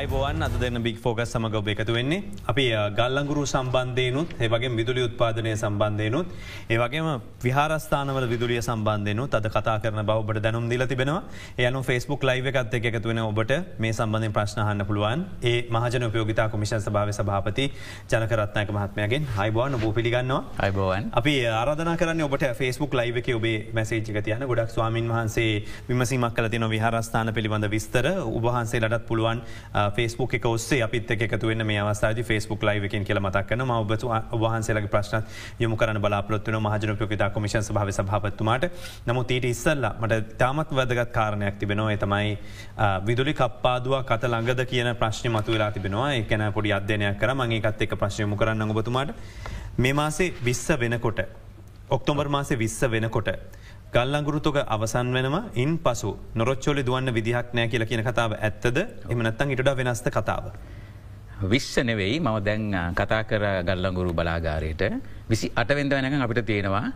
අයිබෝවන් අද දෙන්න බික් ෆෝකස් සමඟ ඔබ එකතු වෙන්නේ. අපි ගල්ලංගුරු සම්බන්ධයනුත් ඒවගේ විදුලි උත්පාදනය සම්බන්ධයනුත් ඒවගේම විහාරස්ථානවල විදුලිය සම්බන්ධයනු අද කතා කරන බවට දැනුම් දිල තිබෙනවා. යනු ෆස්බුක් ලයිව එකත් එක එකතු වෙන ඔබට මේ සම්බන්ධය ප්‍රශ්නහන්න පුළුවන්. ඒ මහජන උපයෝගතා කොමිෂන් සභාව සභාපති ජනකරත්නයක මහත්මයගෙන්. හයිබෝන් ඔබ පිළිගන්නවා. අයිබෝවන්. අපි ආරධන කරන්න ඔබට ෆස්බුක් ලයිව එක ඔබේ මැසේජික තියන ගොඩක් ස්වාමින් වහන්සේ විමසීමක් කල තින විහාරස්ථාන පිළිබඳ විස්තර. උබහන්සේලටත් පුළුවන් ෆස්බුක් එක ඔස්සේ අපිත් එකතුවන්න මේ අවස්ථාද ෆස්බුක් ලයිවකින් කියල මතක්කන ම ඔබ වහන්සේලගේ ප්‍රශ්න යොමු කරන බලාපොත්වන මහජන පයෝගතා කොමිෂන් භාව සභාපත්තුමාට. නමුත් ඊට ඉස්සල්ලා මට තාමත් වැදගත් කාරණයක් තිබෙනවා. තමයි විදුලි කප්පාදුව කත ළඟද කියන ප්‍රශ්න මතු වෙලා තිබෙනවා එකන පොඩි අධ්‍යනයක් කර මගේකත් එක ප්‍රශ්නයමු කරන්න ඔබතුමාට. මේ මාසේ විස්ස වෙනකොට ඔක්තොම්බර් මාසේ විස්ස වෙනකොට. ගල්ලංගුරුතුක අවසන් වෙනවා ඉන් පසු නොරොච්චෝලි දුවන්න විදිහක් නෑ කියල කියන කතාව ඇත්තද එමනත්තන් ඉට වෙනස්ත කතාව. විශ්ස නෙවෙයි මව දැන් කතා කර ගල්ලංගුරු බලාගාරයට විසි අටවෙන්ද වෙනක අපිට තියෙනවා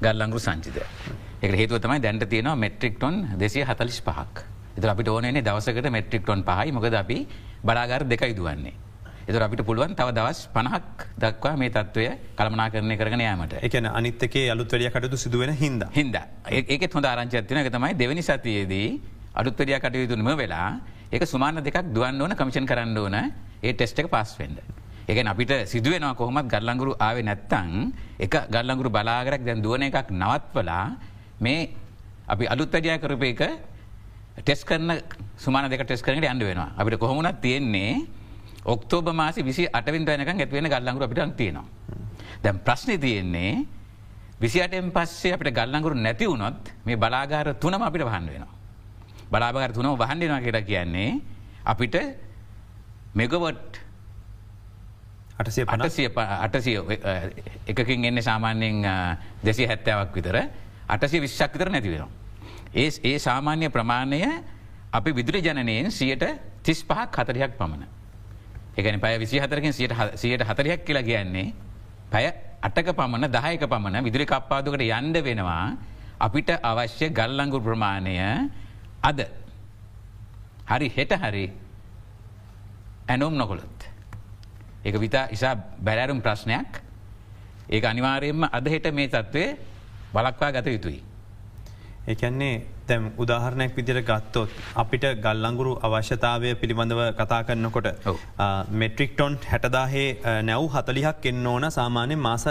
ගල්ලංගුරු සංචිත. එක හේතුව තමයි දැන්ට තියෙනවා මෙට්‍රික්ටොන් දෙසිය හතලිස් පහක්. එත අපිට ඕනේ දවසකට මෙට්‍රික්ටොන් පහයි මොකද අපි බලාගාර දෙකයි දුවන්නේ. එතුර අපිට පුළුවන් තව දවස් පණහක් දක්වා මේ තත්වය කළමනා කරණය කරන යාමට එකන අනිත්තකේ අලුත් වැඩිය කටතු සිදුවෙන හිද හිද ඒකෙත් හොඳ ආරංචත්තින තමයි දෙවනි සතියේදී අලුත්වරිය කටයුතුනම වෙලා ඒක සුමාන දෙකක් දුවන් ඕන කමිෂන් කරන්න ඕන. ඒ ටෙස්ට එක පස් වෙන්ඩ. එකන අපිට සිදුවෙනවා කොහොමත් ගල්ලංගුරු ආවේ නැත්තං එක ගල්ලංගුරු බලාගරක් දැන් දුවන එකක් නවත්වලා මේ අපි අලුත් වැඩිය කරප එක ටෙස් කරන සුමාන දෙක ටෙස් කරනට අන්ඩ වෙනවා. අපිට කොහොමුණත් තියෙන්නේ ඔක්තෝබ මාසි විසි අටවින් යනක ඇත්වෙන ගල්ලංගුර අපිට තියෙනවා. දැම් ප්‍රශ්නය තියෙන්නේ විසිටෙන් පස්සේ අපට ගල්ලංගුරු නැති වුණොත් මේ බලාගාර තුනම අපිට වහන් වෙනවා. බලාභගර තුනම වහන්ඩෙනවා කියලා කියන්නේ අපිට මෙගවට් අටසිය එකකින් එන්න සාමාන්‍යයෙන් දෙසි හැත්තාවක් විතර අටසිය විශ්ෂක් විතර නැති වෙනවා. ඒ ඒ සාමාන්‍ය ප්‍රමාණය අපි විදුරි ජනනයෙන් සියට තිස් පහක් හතරයක් පමණ. එකන පය විසි හතරකින් සියට හතරයක් කියලා කියන්නේ පැය අටක පමණ දහයක පමණ විදුරි කප්පාදුකට යන්ඩ වෙනවා අපිට අවශ්‍ය ගල්ලංගු ප්‍රමාණය අද හරි හෙට හරි ඇනෝම් නොකොළොත්. එක විතා ඉසා බැරෑරුම් ප්‍රශ්නයක් ඒ අනිවාරයෙන්ම අද හෙට මේ තත්ත්වය බලක්වා ගත යුතුයි. එකන්නේ තැම් උදාහරණයක් විදිර ගත්තොත් අපිට ගල්ලංගුරු අවශ්‍යතාවය පිළිබඳව කතා කරන්නකොට මෙට්‍රික්ටොන්් හැටදාහේ නැව් හතලිහක් එන්න ඕන සාමාන්‍ය මාස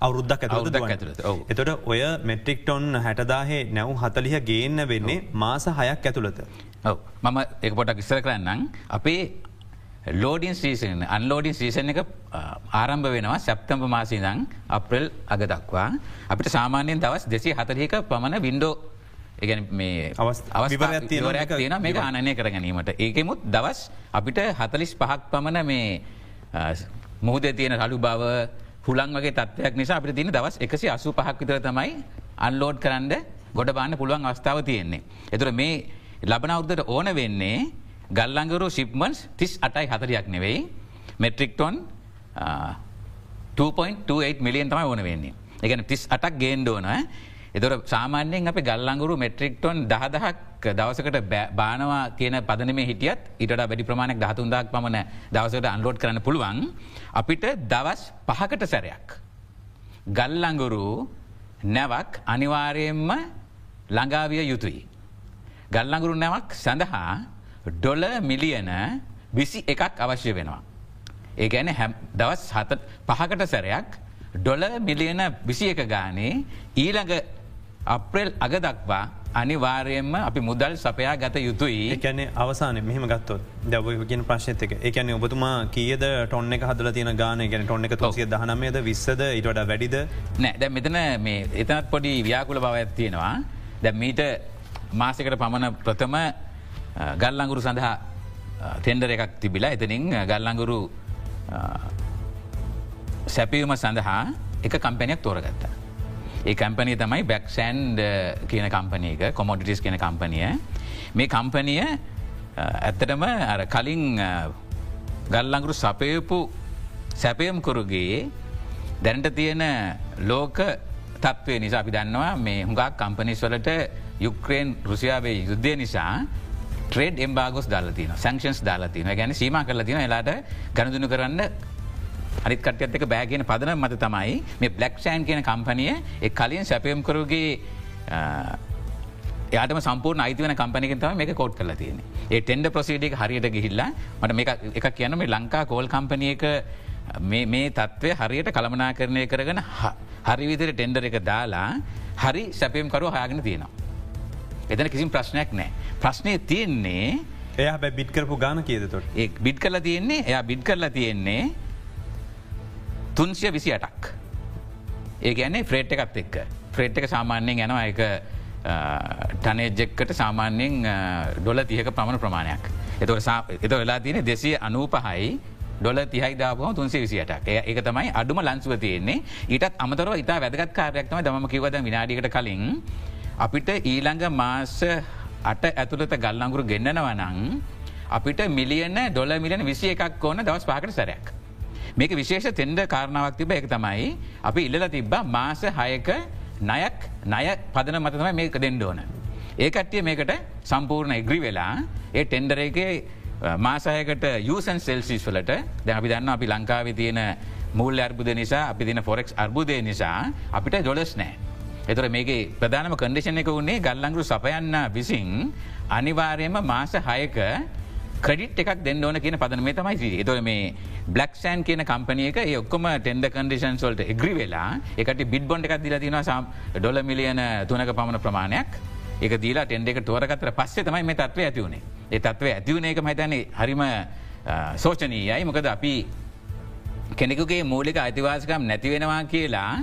අවුරුද්දක් ඇතුළදක් ඇතුළත එතොට ඔය මෙට්‍රික්ටොන් හැටදාහේ නැව් හතලිහ ගේන්න වෙන්නේ මාස හයක් ඇතුළත. ඔව. මම එක පොටක් ඉස්සර කරන්නම්. අපේ ලෝඩින් සීසන අන්ලෝඩින් සීසන එක ආරම්භ වෙනවා සැප්තම්ප මාසීදං අප්‍රල් අග දක්වා. අපිට සාමාන්‍යයෙන් දවස් දෙසි හතරහික පමණ වින්ඩෝ ඒගැන මේ අවස්ථාවරයක් තියෙන මේ ආනය කර ගැනීමට. ඒකෙමුත් දවස් අපිට හතලිස් පහක් පමණ මේ මුහද තියෙන රලු බව හුළන් වගේ තත්වයක් නිසා අපිට තින දවස් එකසි අසු පහක් විතර තමයි අන්ලෝඩ් කරන්න ගොඩ බාන්න පුළුවන් අවස්ථාව තියෙන්නේ. එතුර මේ ලබන අවුද්ධට ඕන වෙන්නේ ගල්ලංගරු ශිප්මන්ස් තිස් අටයි හතරයක් නෙවෙයි. මෙට්‍රික්ටොන් 2.28 මිලියන් තමයි ඕන වෙන්නේ. එකන තිස් අටක් ගේන්ඩෝන එතොර සාමාන්‍යයෙන් අප ගල්ලංගුරු මෙට්‍රික්ටොන් දහදහක් දවසකට බානවා කියන පදනම හිටියත් ඉට වැඩි ප්‍රමාණයක් දහතුන්දක් පමණ දවසට අන්ලෝඩ් කරන්න පුළුවන් අපිට දවස් පහකට සැරයක්. ගල්ලංගුරු නැවක් අනිවාරයෙන්ම ළඟාවිය යුතුයි. ගල්ලංගුරු නැවක් සඳහා ඩොල මිලියන විසි එකක් අවශ්‍ය වෙනවා. ඒ ගැන දවස් හත පහකට සැරයක් ඩොල මිලියන විසි එක ගානේ ඊළඟ අප්‍රෙල් අග දක්වා අනිවාරයෙන්ම අපි මුදල් සපයා ගත යුතුයි. එකැන අවසාන මෙහම ගත්තොත් දැවගෙන ප්‍රශ්නතක එකන ඔබතුමා කියද ටොන්න එක හදල තින ගාන ගැන ටොන්න එක තෝසිය දහනමේද විස්සද ඉට වැඩිද? නෑ දැ මෙතන මේ එතනත් පොඩි ව්‍යාකුල බව ඇත්තියෙනවා දැ මීට මාසකට පමණ ප්‍රථම ගල්ලංගුරු සඳහා තෙන්ඩර එකක් තිබිලා එතනින් ගල්ලංගුරු සැපියුම සඳහා එක කම්පැනයක් තෝරගත්තා. ඒ කම්පනය තමයි බැක්සන්ඩ් කියන කම්පනයක කොමොඩිටිස් කියන කම්පනිය. මේ කම්පනිය ඇත්තටම කලින් ගල්ලංගුරු සපයපු සැපයම්කුරුගේ දැනට තියෙන ලෝක තත්වය නිසා අපි දන්නවා මේ හුඟක් කම්පනිස් වලට යුක්්‍රේන් රුසියාවේ යුද්ධය නිසා ට්‍රේඩ් එම්බාගොස් දාලතින සංක්ෂන්ස් දාලතින ගැන සීම කරලා තින එලාට ගණදුනු කරන්න අනිත් කටයත් එක බෑගෙන පදන මත තමයි මේ බ්ලක් ෂෑන් කියන කම්පනිය කලින් සැපයම් කරුගේ යාට සම්පූර් අයිතිවන කම්පනික තම මේ කෝට් කල තියෙන ඒ ටෙන්ඩ ප්‍රසිඩික හරියට ගිහිල්ලා මට එක කියන මේ ලංකා කෝල් කම්පනියක මේ තත්ත්වය හරියට කළමනා කරණය කරගෙන හරිවිදිර ටෙන්ඩර එක දාලා හරි සැපයම් කරු හයාගෙන තියෙනවා. එතන කිසිම් ප්‍රශ්නයක් නෑ. ප්‍රශ්නය තියෙන්නේ එය බිට් කරපු ගාන කියදතොට ඒ බිඩ් කරලා තියෙන්නේ එයා බිඩ් කරලා තියෙන්නේ තුන්සිය විසි අටක්. ඒ ගැන්නේ ෆ්‍රේට් එකත් එක්ක ෆ්‍රේට් එක සාමාන්‍යයෙන් යනවා එක ටනේජෙක්කට සාමාන්‍යයෙන් ඩොල තියක පමණ ප්‍රමාණයක්. එත එත වෙලා තියෙන දෙසිය අනූපහයි ඩොල තිහයි දාපුහ තුන්සේ විසියටක් ඒක තමයි අඩුම ලංසුව තියෙන්නේ ඊටත් අමතරව ඉතා වැදගත් කාරයක්තම දම කිවද විනාඩිකට කලින් අපිට ඊළඟ මාස අට ඇතුළත ගල්ලංගුරු ගෙන්න්නනවනං අපිට මිලියන ඩොල මිලියන විසි එකක් ඕන දවස් පාකට සැරයක්. මේක විශේෂ තෙන්ඩ කාරණාවක් තිබ එක තමයි අපි ඉල්ල තිබ්බ මාස හයක නයක් නය පදන මතතම මේක දෙන්න ඕන. ඒකට්ටිය මේකට සම්පූර්ණ එග්‍රි වෙලා ඒ ටෙන්ඩරේගේ මාසායකට යසන් සෙල්සිස් වලට දැ අපි දන්න අපි ලංකාව තියෙන මුල් අර්බුද නිසා අපි තින ෆොරෙක්ස් අර්බුදය නිසා අපිට ජොලස් නෑ. එතර මේක ප්‍රධානම කඩිෂණ එක වුණේ ගල්ලංගු සපයන්න විසින් අනිවාර්යම මාස හයක ක්‍රඩිට් එකක් දෙන්න ඕන කියන පදන මේ තමයි එතොර මේ බ්ලක්ෂන් කියන කම්පනියක ඔක්කොම ටෙන්ඩ කන්ඩිෂන් සොල්ට එග්‍රි වෙලා එකට බිඩ් බොන්ඩ එකක් දිල තින සම් ඩොල මිලියන තුනක පමණ ප්‍රමාණයක්. එක දීලා ටෙන්ඩ එක තෝරකතර පස්සේ තමයි මේ තත්ව ඇතිවුණේ ඒ තත්ව ඇතිවුණ එක මහිතන්නේ හරිම සෝචනීයයි. මොකද අපි කෙනෙකුගේ මූලික අයිතිවාසකම් නැතිවෙනවා කියලා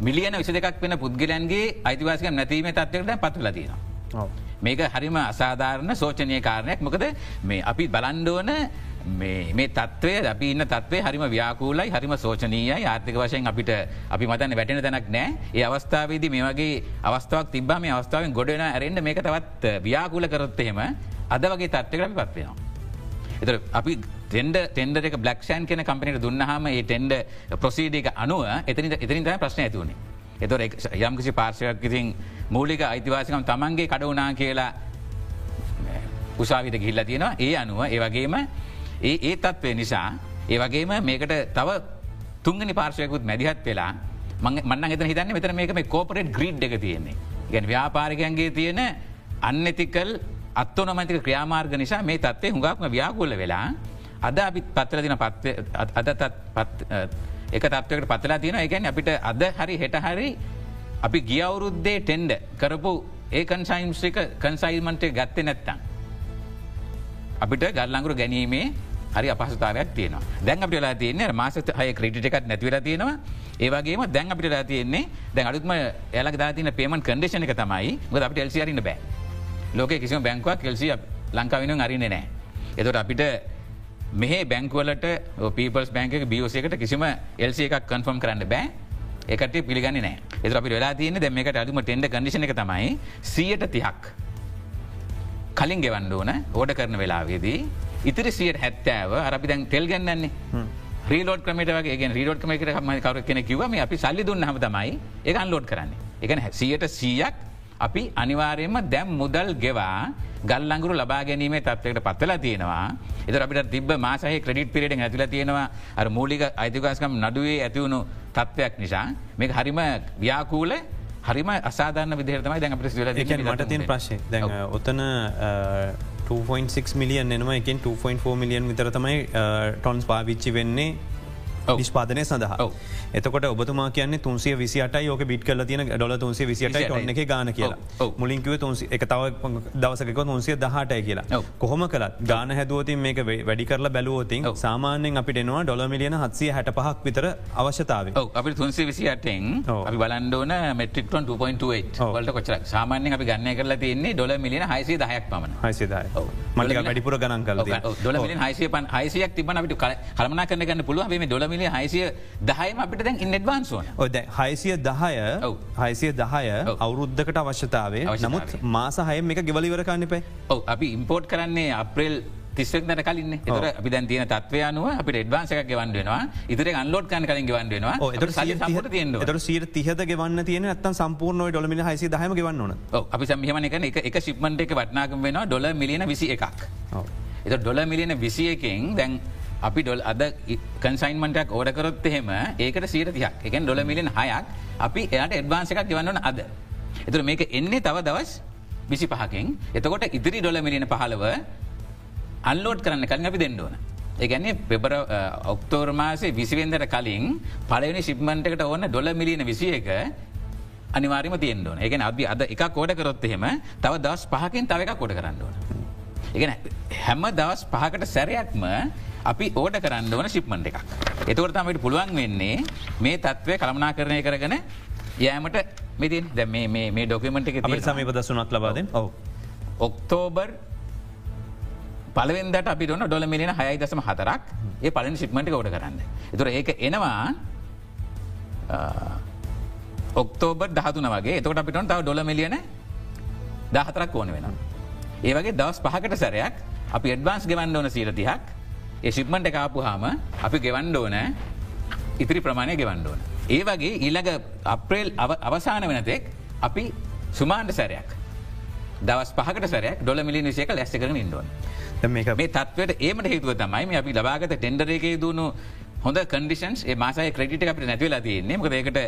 මිලියන විසි දෙකක් වෙන පුද්ගලන්ගේ අයිතිවාසකම් නැතිීම තත්වකට පත්වල තියෙනවා. මේක හරිම අසාධාරණ සෝචනය කාරණයක් මොකද මේ අපි බලන්ඩෝන මේ තත්වය අපි ඉන්න තත්වේ හරිම ව්‍යාකූලයි හරිම සෝචනීයයි ආර්ථික වශයෙන් අපිට අපි මතන්න වැටෙන තැනක් නෑ ඒ අවස්ථාවේදී මේ වගේ අවස්ථාවක් තිබ මේ අවස්ථාවෙන් ගොඩන ඇරෙන්න්න මේක තවත් ව්‍යාකූල කරොත්තේම අද වගේ තත්වකට අපි පත්වෙනවා. එත අපි ටෙන්ඩ ටෙන්ඩ එක බ්ලක්ෂන් කියන කම්පනට දුන්නහම ඒ ටෙන්ඩ ප්‍රසීඩික අනුව එතනි එතනින් තම ප්‍රශ්න ඇතිවුණේ. එතොර යම්කිසි පාර්ශයක් ඉතින් මූලික අයිතිවාසිකම් තමන්ගේ කඩවනා කියලා උසාවිට ගිල්ල තියෙනවා. ඒ අනුව ඒ වගේම ඒ ඒ තත්ත්වය නිසා ඒ වගේම මේකට තව තුන්ගනි පාර්ශයකුත් මැදිහත් වෙලා මන්න එත හිතන්න මෙතන මේක මේ කෝපරේට් ග්‍රීඩ් එක තියෙන්නේ. ගැන ව්‍යාපාරිකයන්ගේ තියෙන අන්නතිකල් අත්තෝනමතික ක්‍රියාමාර්ග නිසා මේ තත්වේ හුඟක්ම ව්‍යාගුල්ල වෙලා අද අපිත් පත්තල දින අදතත් එක තත්වකට පතලා තියෙන එකැන අපිට අද හරි හෙට හරි අපි ගියවුරුද්දේ ටෙන්ඩ කරපු ඒ කන්සයිම්ස්ික කන්සයිල්මන්ටේ ගත්ත නැත්තම්. අපිට ගල්ලංගුරු ගැනීමේ හරි අපහසතාවයක් තියෙන දැන් අපිට ලා තියන්නේ මාසත හය ක්‍රටිට එකක් නැතිවර තියෙනවා ඒවගේම දැන් අපිට ලා තියන්නේ දැන් අඩුත්ම එලක් දාතින පේමන් කඩේශන එක තමයි ගොද අපිට එල්සිරන්න බෑ ලෝක කිසිම බැංකුවක් කෙල්සිය ලංකාවෙන අරින්නේ නෑ. එතොට අපිට මෙහ බැංකුවලට පීපල්ස් බැංක බියෝසයකට කිසිම එල්සි එකක් කන්ෆර්ම් කරන්න බෑ. එකට පිළිගන්න නෑ. එත අපි වෙලා තියන දැමකට අදුම ටෙන්ඩ කඩිෂන එක තමයි සියට තිහක්. කලින් ගෙවන්න ඕන ඕඩ කරන වෙලාවේදී ඉතිරි සියට හැත්තෑව අරපි දැන් තෙල් ගන්නන්නේ. රීලෝඩ ක්‍රමට වගේ රීලෝඩ් කමකට හම කර කෙන කිවම අපි සල්ලි දුන්න හම තමයි එක අන්ලෝඩ් කරන්නේ. එක සියට සීයක් අපි අනිවාරයම දැම් මුදල් ගෙවා ගල්ලංගුරු ලබා ගැනීමේ තත්වකට පත්වලා තියෙනවා. එත අපිට තිබ මාසහ ක්‍රඩිට පිරිට ඇතිල තියෙනවා අර මූලික අයිතිකාස්කම් නඩුවේ ඇතිවුණු තත්ත්වයක් නිසා. මේ හරිම ව්‍යාකූල හරිම අසාධන විදිහතමයි දැන් මට තින් ප්‍රශ්ය දැ ඔතන 2.6 මිලියන් එනවා. එකින් 2.4 මිලියන් විතර තමයි ටොන්ස් පාවිච්චි වෙන්නේ නිෂ්පාදනය සඳහා එතකොට ඔබතුමා කියන්නේ තුන්සිය විසිට යෝක බිට් කල තියන ඩොල තුන්සේ විසිට ොන්න එක ගාන කියලා. මුලින්කිව එක තව දවසක තුන්සිය දහටය කියලා. කොහොම කලත් ගාන හැදුවතින් මේක වැඩි කරලා බැලුවෝතින් සාමාන්‍යෙන් අපිට එනවා ඩොල මිලියන හත්සිය හැට පහක් විතර අවශ්‍යතාව අපි තුන්සේ විසිටෙන් අපි බලන්ඩෝන මෙට්‍රික්ටන් 2.8 වලට කොචර සාමාන්‍යෙන් අපි ගන්න කරලා තියන්නේ ඩොල මිලියන හයිසේ දහයක් පමණ. හයිසිදයි මලික වැඩිපුර ගණන් කල ඩොල මිලින් හයිසේ පන් හයිසයක් තිබන අපිට කලමනා කරන ගන්න පුළුව මේ ඩොල මිලිය හයිසිය දහයම අපිට දැන් ඉන්ඩවාන්සෝන ඔද හයිසිය දහය හයිසිය දහය අවුරුද්ධකට අවශ්‍යතාවේ නමුත් මාසහය එක ගෙවලිවර කන්න පේ ඔව අපි ඉම්පෝට් කරන්නේ අප්‍රේල් තිස්සෙක්නට කලින් එතර අපි දැන් තියෙන තත්වය අනුව අපි ඩ්වාන්සක ගවන්ඩෙනවා ඉතර අන්ලෝඩ් කන් කලින් ගවන්ඩෙනවා එතට සීර තිහද ගවන්න තියෙන ඇත්තන් සම්පූර්ණය ඩොලමින හසි දහම ගවන්න ඕන. අපි සම්හමන එක එක ශිප්මන්ට එක වටනාකම වෙනවා ඩොල මිලියන විසි එකක්. එත ඩොල මිලියන විසි එකෙන් දැන් අපි ඩොල් අද කන්සයින්මටක් ඕඩකරොත් එහෙම ඒකට සීර තියක් එකෙන් ඩොල මිලියන් හයක් අපි එයට එඩ්වාන්ස එකක් ගවන්නන අද. එතුර මේක එන්නේ තව දවස් විසි පහකින් එතකොට ඉදිරි ඩොල මිලියන පහලව අන්ලෝඩ් කරන්න කලින් අපි දෙන්නඩෝන. ඒගැන්නේ පෙබර ඔක්තෝර් මාසේ විසිවෙන්දට කලින් පලවෙනි ශිප්මන්ටකට ඕන්න ඩොල මිලියන විසිය එක අනිවාරම තියන්ඩෝන එකන අපි අද එක කෝඩ කරොත් එහෙම තව දවස් පහකින් තව එක කොඩ කරන්න ඕන. එකන හැම දවස් පහකට සැරයක්ම අපි ඕඩ කරන්න ඕන ශිප්මන්ට එකක්. එතවට තමට පුළුවන් වෙන්නේ මේ තත්ත්වය කළමනා කරණය කරගන යෑමට මෙතින් දැ මේ ඩොකමට එක සමීප දසුනත් ලබාද ඔක්තෝබර් පලවෙන්දට අපි ොන ඩොල මිලියන හයයි දසම හතරක් ඒ පලන ශිප්මට ෝඩ කරන්න. එතුර ඒක එනවා ඔක්තෝබර් දහතුන වගේ එතකට අපිට තව ඩොල මිලියන දහතරක් ඕන වෙන. ඒවගේ දවස් පහකට සැරයක් අපි එඩ්වාන්ස් ගෙවන්න ඕන සීරතිහක් ඒ ශිප්මන්ට කාපු හාම අපි ගෙවන්ඩ ඕන ඉතිරි ප්‍රමාණය ගෙවන්ඩ ඕන. ඒ වගේ ඊළඟ අප්‍රේල් අවසාන වෙනතෙක් අපි සුමාන්ට සැරයක් දවස් පහකට සැරයක් ඩොල මිලි නිසේක ලැස්ස කරන ඉන්ඩුවන්. මේ තත්වට ඒමට හේතුව තමයි අපි ලබාගත ටෙන්ඩරේකේ දුණු හොඳ කන්ඩිෂන්ස් මාසය ක්‍රඩිට අපට නැතිවෙලා තියන්නේ මකදකට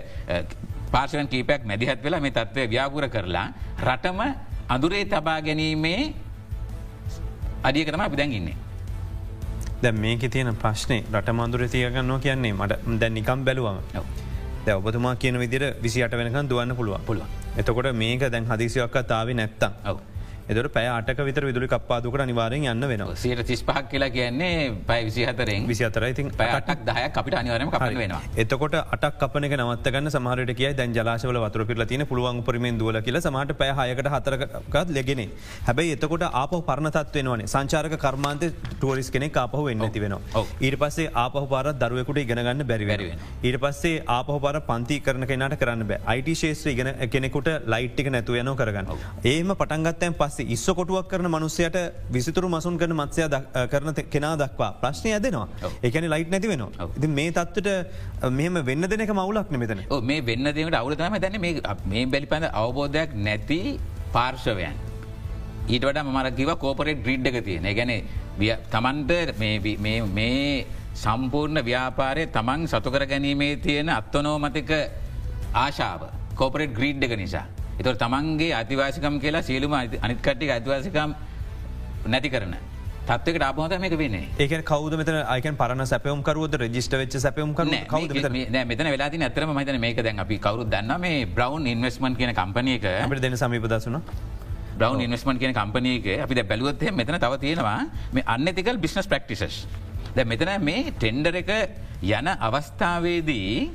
පාර්ශවන් කීපයක් මැදිහත් වෙලා මේ තත්වය ව්‍යාපුර කරලා රටම අඳුරේ තබා ගැනීමේ අඩියකතම අපි දැන් ඉන්නේ. දැ මේක තියෙන ප්‍රශ්නය රට මන්දුර තියගන්නවා කියන්නේ මට දැන් නිකම් බැලුවම. දැ ඔබතුමා කියන විදිර විසිට වෙනකන් දුවන්න පුළුව පුළුව එතකොට මේක දැන් හදිසියක්ක තාව නැත්තම්. ඔව එදට පැය අටක විතර විදුලි කප්පාදුකට අනිවාරෙන් යන්න වෙනවා. සයට තිස් පහක් කියලා කියන්නේ පයි විසි හතරෙන් විසි අතර ඉතින් පැටක් දහයක් අපිට අනිවරම කප වෙනවා. එතකොට අටක් කපනක නවත්තගන්න සමහරට කිය දැන් ජලාශවල වතුර පිල තින පුළුවන් පරිමෙන් දුවල කියල සමට පැය හයකට හතරකත් ලෙගෙන හැබැයි එතකොට ආපහ පරණතත් වෙනවන. සංචාරක කර්මාන්ත ටුවරිස් කෙනෙ ආපහ වෙන්න ඇති වෙනවා. ඊට පස්සේ ආපහ පාර දරුවකුට ඉගෙනගන්න බැරිවැරුවෙන ඊට පස්සේ ආපහ පාර පන්ති කරන කෙනට කරන්න බෑ. අයිට ශේත්‍ර ඉගෙන කෙනෙකුට ලයිට්ටික නැතුව යනෝ කරගන්න. ඒම පටන්ගත්තයන් පස්සේ ඉස්ස කොටුවක් කරන මනුස්සයට විසිතුරු මසුන් කරන මත්සය කරන කෙනා දක්වා. ප්‍රශ්නය ඇදෙනවා. ඒකන ලයිට් නැති වෙනවා. ඉති මේ තත්වට මෙහම වෙන්න දෙනක මවුලක් මෙතන මේ වෙන්න දෙකට අවුලතම දැන මේ බැලිපඳ අවබෝධයක් නැති පාර්ශවයන්. ඊට වට මරකිව කෝපරෙට් ග්‍රිඩ් එක තියෙන. ගැන තමන්ට මේ සම්පූර්ණ ව්‍යාපාරය තමන් සතුකර ගැනීමේ තියෙන අත්තනෝමතික ආශාව. කෝපරෙට් ග්‍රීඩ් එක නිසා. එතුර තමන්ගේ අතිවාසිකම් කියලා සියලුම අනිත්කට්ටික අතිවාසිකම් නැති කරන. තත්වක ආපහත මේක වෙන්නේ ඒක කවද මෙත අයක පරන සැපයම් කරුවද රජිස්ට වෙච් සැපයම් කර මෙතන? වෙලා ඇතරම මතන මේක දැන් අපි කවරු දන්න මේ බ්‍රවන්් ඉන්වස්මන් කියන කම්පනයක අපට දෙන සමීපදසුන බ්‍රවන්් ඉන්වස්මන් කියන කම්පනයක අපි බැලුවත්ය මෙතන තව තියෙනවා මේ අන්නතිකල් බිස්නස් ප්‍රක්ටිසස් ද මෙතන මේ ටෙන්ඩර එක යන අවස්ථාවේදී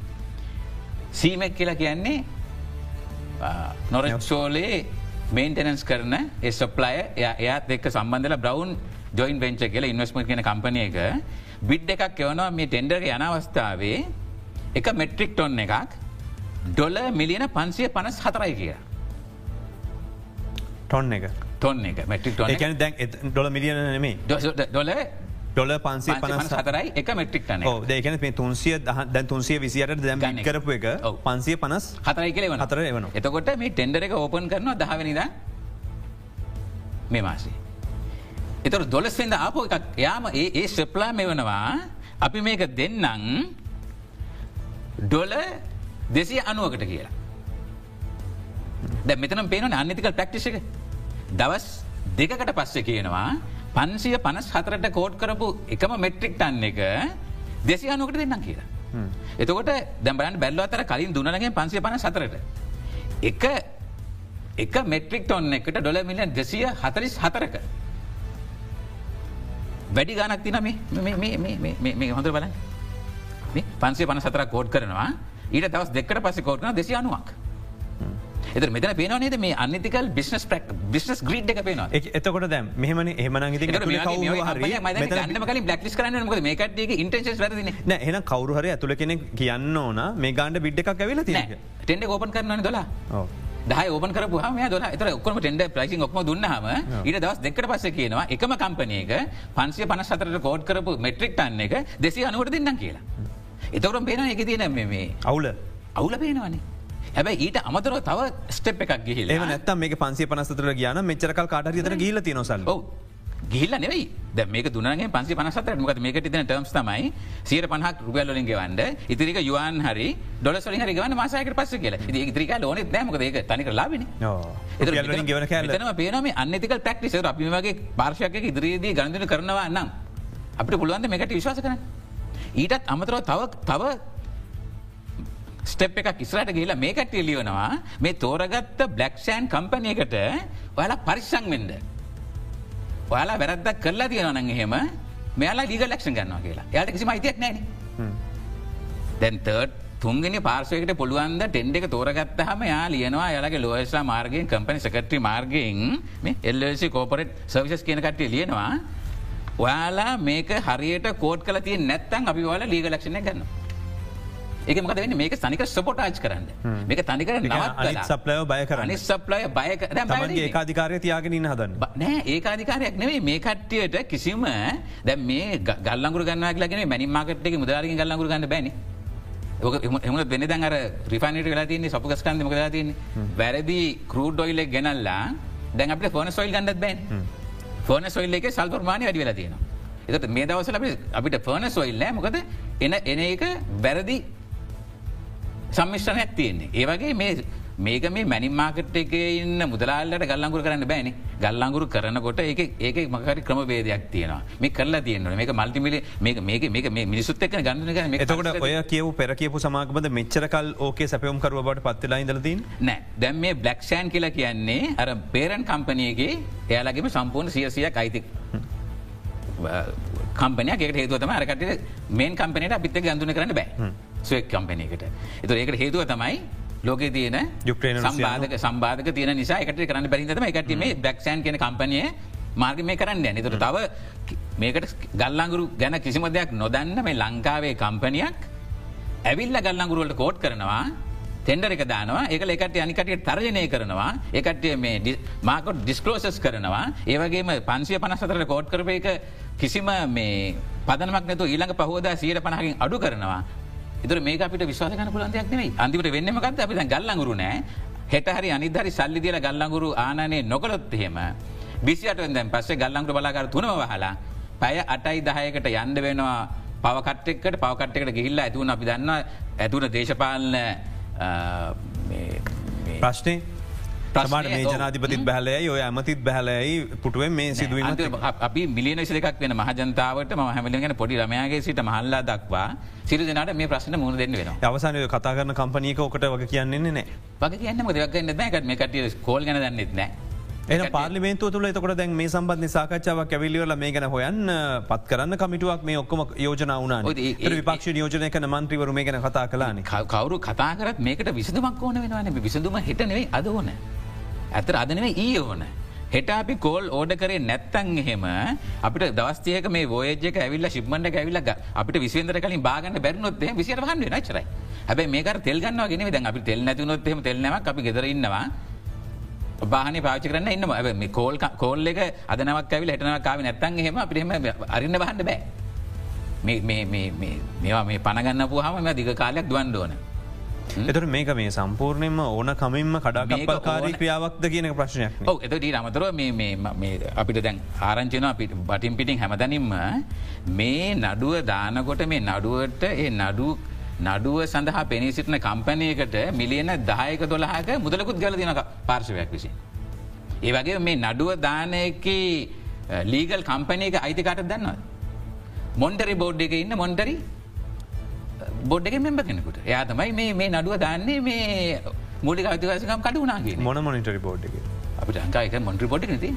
සීමෙක් කියලා කියන්නේ නොරක්ෂෝලේ මේන්ටනන්ස් කරන එස්ප්ලය එයාත් එක් සම්බන්ධල බ්‍රවන්් ජොයින් වෙන්ච කියල ඉන්වස්ම කියන කම්පනය එක බිඩ් එකක් එවනවා මේ ටෙන්ඩර් යන අවස්ථාවේ එක මෙට්‍රික් ටොන්න එකක් ඩොල මිලියන පන්සිය පනස් හතරයි කිය. ටොන්න එක ටොන්න එක. ටොන දැන් ඩොල මිලියන නෙමේ ඩොල ඩොල පන්සේ පනස් හතරයි එක. මෙට්‍රික් න දෙකන මේ තුන්සිය දැන් තුන්සිය විසියට දැම කරපු එක. පන්සිය පනස් හතරයි කියල හතර එවන එතකොට මේ ටෙන්ඩර එක ඕපන් කරනවා දහවනිද මේ මාසේ. එතර දොලස්වෙද ආපෝ එකක් යාම ඒ ඒ ශ්‍රප්ලා මෙවනවා. අපි මේක දෙන්නම් ඩොල දෙසිය අනුවකට කියලා. දැ මෙතන පේන අන්නතිකල් ප්‍රක්ටිස එක. දවස් දෙකට පස්ස කියනවා පන්සිය පනස් හතරට කෝඩ් කරපු එකම මෙට්‍රික් ටන්න එක දෙසි අනුකට දෙන්නම් කියලා. එතකොට දැම්බරන් බැල්ල අතර කලින් දුනගේ පන්සිය පන සතරට. එක එක මෙට්‍රික් ටොන්න එකට ඩොල මිලියන් දෙසිය හතලිස් හතරක. වැඩි ගානක් තින මේ හොඳ බල පන්සේ පන සතර කෝඩ් කරනවා ඊට දවස් දෙකට පස කෝට්න දෙසි අනුවක්. එත මෙතන පේනවනේද මේ අනිතිකල් බිස්නස් ප්‍රක් බිස්නස් ග්‍රීඩ් එක පේන එතකොට කරන මේකට ඉන්ටෙන්ස් වැරදින. එන කවරුහර ඇතුල කෙනෙ කියන්න ඕන මේ ගාන්ඩ බිඩ් එකක් ඇවෙල තිය ටෙන්ඩ කෝපන් කරන්න දොලා. දහ ඕපන් කරපු හම දොල. එතර ඔක්කොම ටෙන්ඩ ප්‍රයිසින් ඔක්ම දුන්නහම ඊට දවස් දෙකට පස්ස කියනවා එකම කම්පනයක පන්සිය පනස් අතරට කෝඩ් කරපු මෙට්‍රික් ටන්න එක දෙසි අනුවට දෙන්නම් කියලා. එතකරම් පේන එක තියන මේ අවුල. අවුල පේනවනේ. හැබැ ඊට අමතරව තව ස්ටප් එකක් ගිහිල ඒ නැත්ත මේ පන්සේ පනස්තර ගන මෙචරකල් කාට තර ගීල තිනොසල් ගිල්ල නෙවයි. ද මේ දුනගේ පන්සි පනසත මක මේක තින ටර්ම්ස් තමයි සියට පහක් රුගල්ලින් ගවන්ඩ ඉතිරික යුවන් හරි ඩොලසොලි හරි ගවන්න මාසයකට පස්ස කියල. ඉතිරික ලෝන නෑමක ඒක තනික ලාබන. ගෙවන තනම පේනම අන්නතිකල් ප්‍රක්ටිස අපි වගේ පාර්ශයක ඉදිරියේදී ගණඳන කරනවා නම් අපිට පුළුවන්ද මේකට විශ්වාස කරන ඊටත් අමතරව තව තව ස්ටප් එකක් ඉස්රට ගේලා මේකට එලියවනවා මේ තෝරගත්ත බ්ලක්ෂෑන් කම්පනයකට ඔයාලා පරිස්සං වෙන්ඩ. ඔයාලා වැරද්දක් කරලා තියෙනවනං එහෙම මෙයාලා දීග ලක්ෂ ගන්නවා කියලා. යාට කිසි මයිතියක් නෑන දැන් තර්ඩ් තුන්ගෙන පාර්සයකට පුළුවන්ද ටෙන්ඩ එක තෝරගත්ත හම යා ලියනවා යාලගේ ලෝයසා මාර්ගයෙන් කම්පනි සකට්‍රි මාර්ගයෙන් මේ එල්ලසි කෝපරට් සර්විසස් කියන කට්ටිය ලියනවා. ඔයාලා මේක හරියට කෝට් කල තිය නැත්තන් අපි වාල ලීග ලක්ෂණය ගන්න. ඒක මකද වෙන්න? මේක තනික සපොටාජ් කරන්න. මේක තනිකර නවත් සප්ලය බය කරන්න. සප්ලය බය ඒකාධිකාරය තියාගෙන ඉන්න හදන්න. නෑ ඒකාධිකාරයක් නෙවේ මේ කට්ටියට කිසිම දැ මේ ගල්ලංගුර ගන්නවාගලගෙන මැනි මාකට්ක මුදලාරග ගල්ලංගුර ගන්න බැනි. එම වෙන දර රිෆනට වෙලා තින්නේ සපුගස්කන්ද මකලා තින්නේ වැරදි කරූඩ් ොයිල්ලෙක් ගෙනල්ලා දැන් අපට ෆෝන සොයිල් ගන්නත් බැන්. ෆෝන සොයිල් එක සල්පර්මාණය වැඩි වෙලා තියෙනවා. එතට මේ දවසල අපිට ෆර්න සොයිල් නෑ. මොකද එන එන එක වැරදි සම්මිශ්‍රණයක් තියෙන්නේ. ඒවගේ මේ මේක මේ මැනි මාකට් එක ඉන්න මුදලාල්ලට ගල්ලංගුර කරන්න බෑනි. ගල්ලංගුරු කරනකොට ඒ ඒක මකරි ක්‍රම වේදයක් තියෙනවා. මේ කරලා තියෙනවා මේක මල්ටිමිලි මේක මේක මේ මිනිසුත් එක්ක ගන්න එතකට ඔය කියව පෙර කියපු සමාගමද මෙච්චරකල් ඕකේ සැපවම් කරුව බට පත්වෙලා ඉදලදීන් නෑ. දැම් මේ බ්ලක්ෂෑන් කියලා කියන්නේ අර පේරන් කම්පනයගේ එයාලගේම සම්පූර්ණ සියසියක් අයිති කම්පනයක් එකට හේතුවතම අරකට මේන් කම්පනයට අපිත්ත ගඳුන කරන්න බෑ සුවක් කම්පනයකට එතු ඒකට හේතුව තමයි ලෝක තියන යුක්්‍රේන සම්බාධක සම්බාධක තියන නිසා එකට කරන්න බැරිතම එකට මේ බක්ෂන් කියන කම්පනය මාර්ග මේ කරන්න ඇනිතුට තව මේකට ගල්ලංගුරු ගැන කිසිම දෙයක් නොදන්න මේ ලංකාවේ කම්පනයක් ඇවිල්ල ගල්ලංගුරුවලට කෝට් කරනවා තෙන්ඩර එක දානවා. ඒක එකට අනිකට තරජනය කරනවා. ඒකට මේ මාකොට් ඩිස්කලෝසස් කරනවා. ඒවගේම පන්සිය පනස්සතර කෝට් කරප එක කිසිම මේ පදනමක් නතු ඊළඟ පහෝදා සියට පනහකින් අඩු කරනවා එතර මේ අපිට විශ්වාසකන පුලන්තයක් නෙයි අන්තිමට වෙන්නමකත් අපි ගල්ලඟුරු නෑ. හෙට හරි අනිදරි සල්ලි දියල ගල්ලඟුරු ආනනේ නොකළොත් එහෙම බිසිට දැන් පස්සේ ගල්ලංගුරු බලාකර තුනම වහලා පැය අටයි දහයකට යන්ඩ වෙනවා. පවකට්ෙක්කට පවකට්කට ගිහිල්ල ඇතුවන අපි දන්න ඇතුවන දේශපාලන ප්‍රශ්නය ප්‍රමාට මේ ජනාධිපතිත් බැලයි ඔය ඇමතිත් බැලයි පුටුවෙන් මේ සිදුවීම අපි මිලියන සිදකක් වෙන මහජනතාවට ම හැමලිගෙන පොඩි රමයාගේ සිට මහල්ලා දක්වා සිරු දෙනට මේ ප්‍රශ්න මුණ දෙන්න වෙන අවසානය කතා කරන කම්පනීක ඔකට වගේ කියන්නේ නෑ වගේ කියන්න දෙවක්ගන්න දැකට මේ කට කෝල් ගන දන්නෙත් නෑ. එ පාර්ලිමේන්තු තුළ එතකොට දැන් මේ සම්බන්ධ සාකච්ඡාවක් ඇවිල්ලිවල මේ ගැන හොයන් පත් කරන්න කමිටුවක් මේ ඔක්කොම යෝජන වුණ විපක්ෂ යෝජනය කන මන්ත්‍රීවරු මේ ගැන කතා කලාන කවරු කතා කරත් මේකට විසඳමක් ඕන වෙනවාන. විසඳුම හිටනෙවෙයි අද ඕන ඇතර අදනව ඒ ඕන. හෙට අපි කෝල් ඕඩ කරේ නැත්තන් එහෙම අපිට දවස්තියක මේ ෝයජක ඇවිල්ල ශිප්මට ඇවිල්ල අපිට විසින්දර කලින් බාගන්න බැරනොත් විසිට හන්න නචරයි හැබ මේක තෙල්ගන්න ගෙන දැන් අපි තෙල් නැතිනොත්ම තෙල්නම අපි ගෙදරන්නවා බාහන පාච කරන්න ඉන්න මේ කෝල් කෝල් එක අදනවක් ඇවිල් හටනකාව නැත්තන් හෙම අපිටම අරින්න බහන්න බෑ. මේවා මේ පණගන්න පුහම දිග කාලයක් දුවන් ඩෝන. එතට මේක මේ සම්පූර්ණයම ඕන කමින්ම කඩාකපල් කාරී ක්‍රියාවක්ද කියන ප්‍රශ්නයක් එතට අමතර අපිට දැන් ආරංචන අපිට බටින් පිටින් හැමදනින්ම මේ නඩුව දානකොට මේ නඩුවට ඒ නඩු නඩුව සඳහා පෙනී සිටින කම්පනයකට මිලියන දායක දොළහක මුදලකුත් ගල දින පාර්ශවයක් විසි. ඒ වගේ මේ නඩුව දානයක ලීගල් කම්පනයක අයිතිකාට දන්නවා. මොන්ටරි බෝඩ් එක ඉන්න මොන්ටරි බොඩ්ඩක මෙම්බ කෙනෙකුට. යා තමයි මේ නඩුව දන්නේ මේ මුලික අතිවාසකම් කඩ වනාගේ මොන මොනිටරි බෝඩ් එක? අපිට අංකායක මොන්ට්‍රි පොටි නති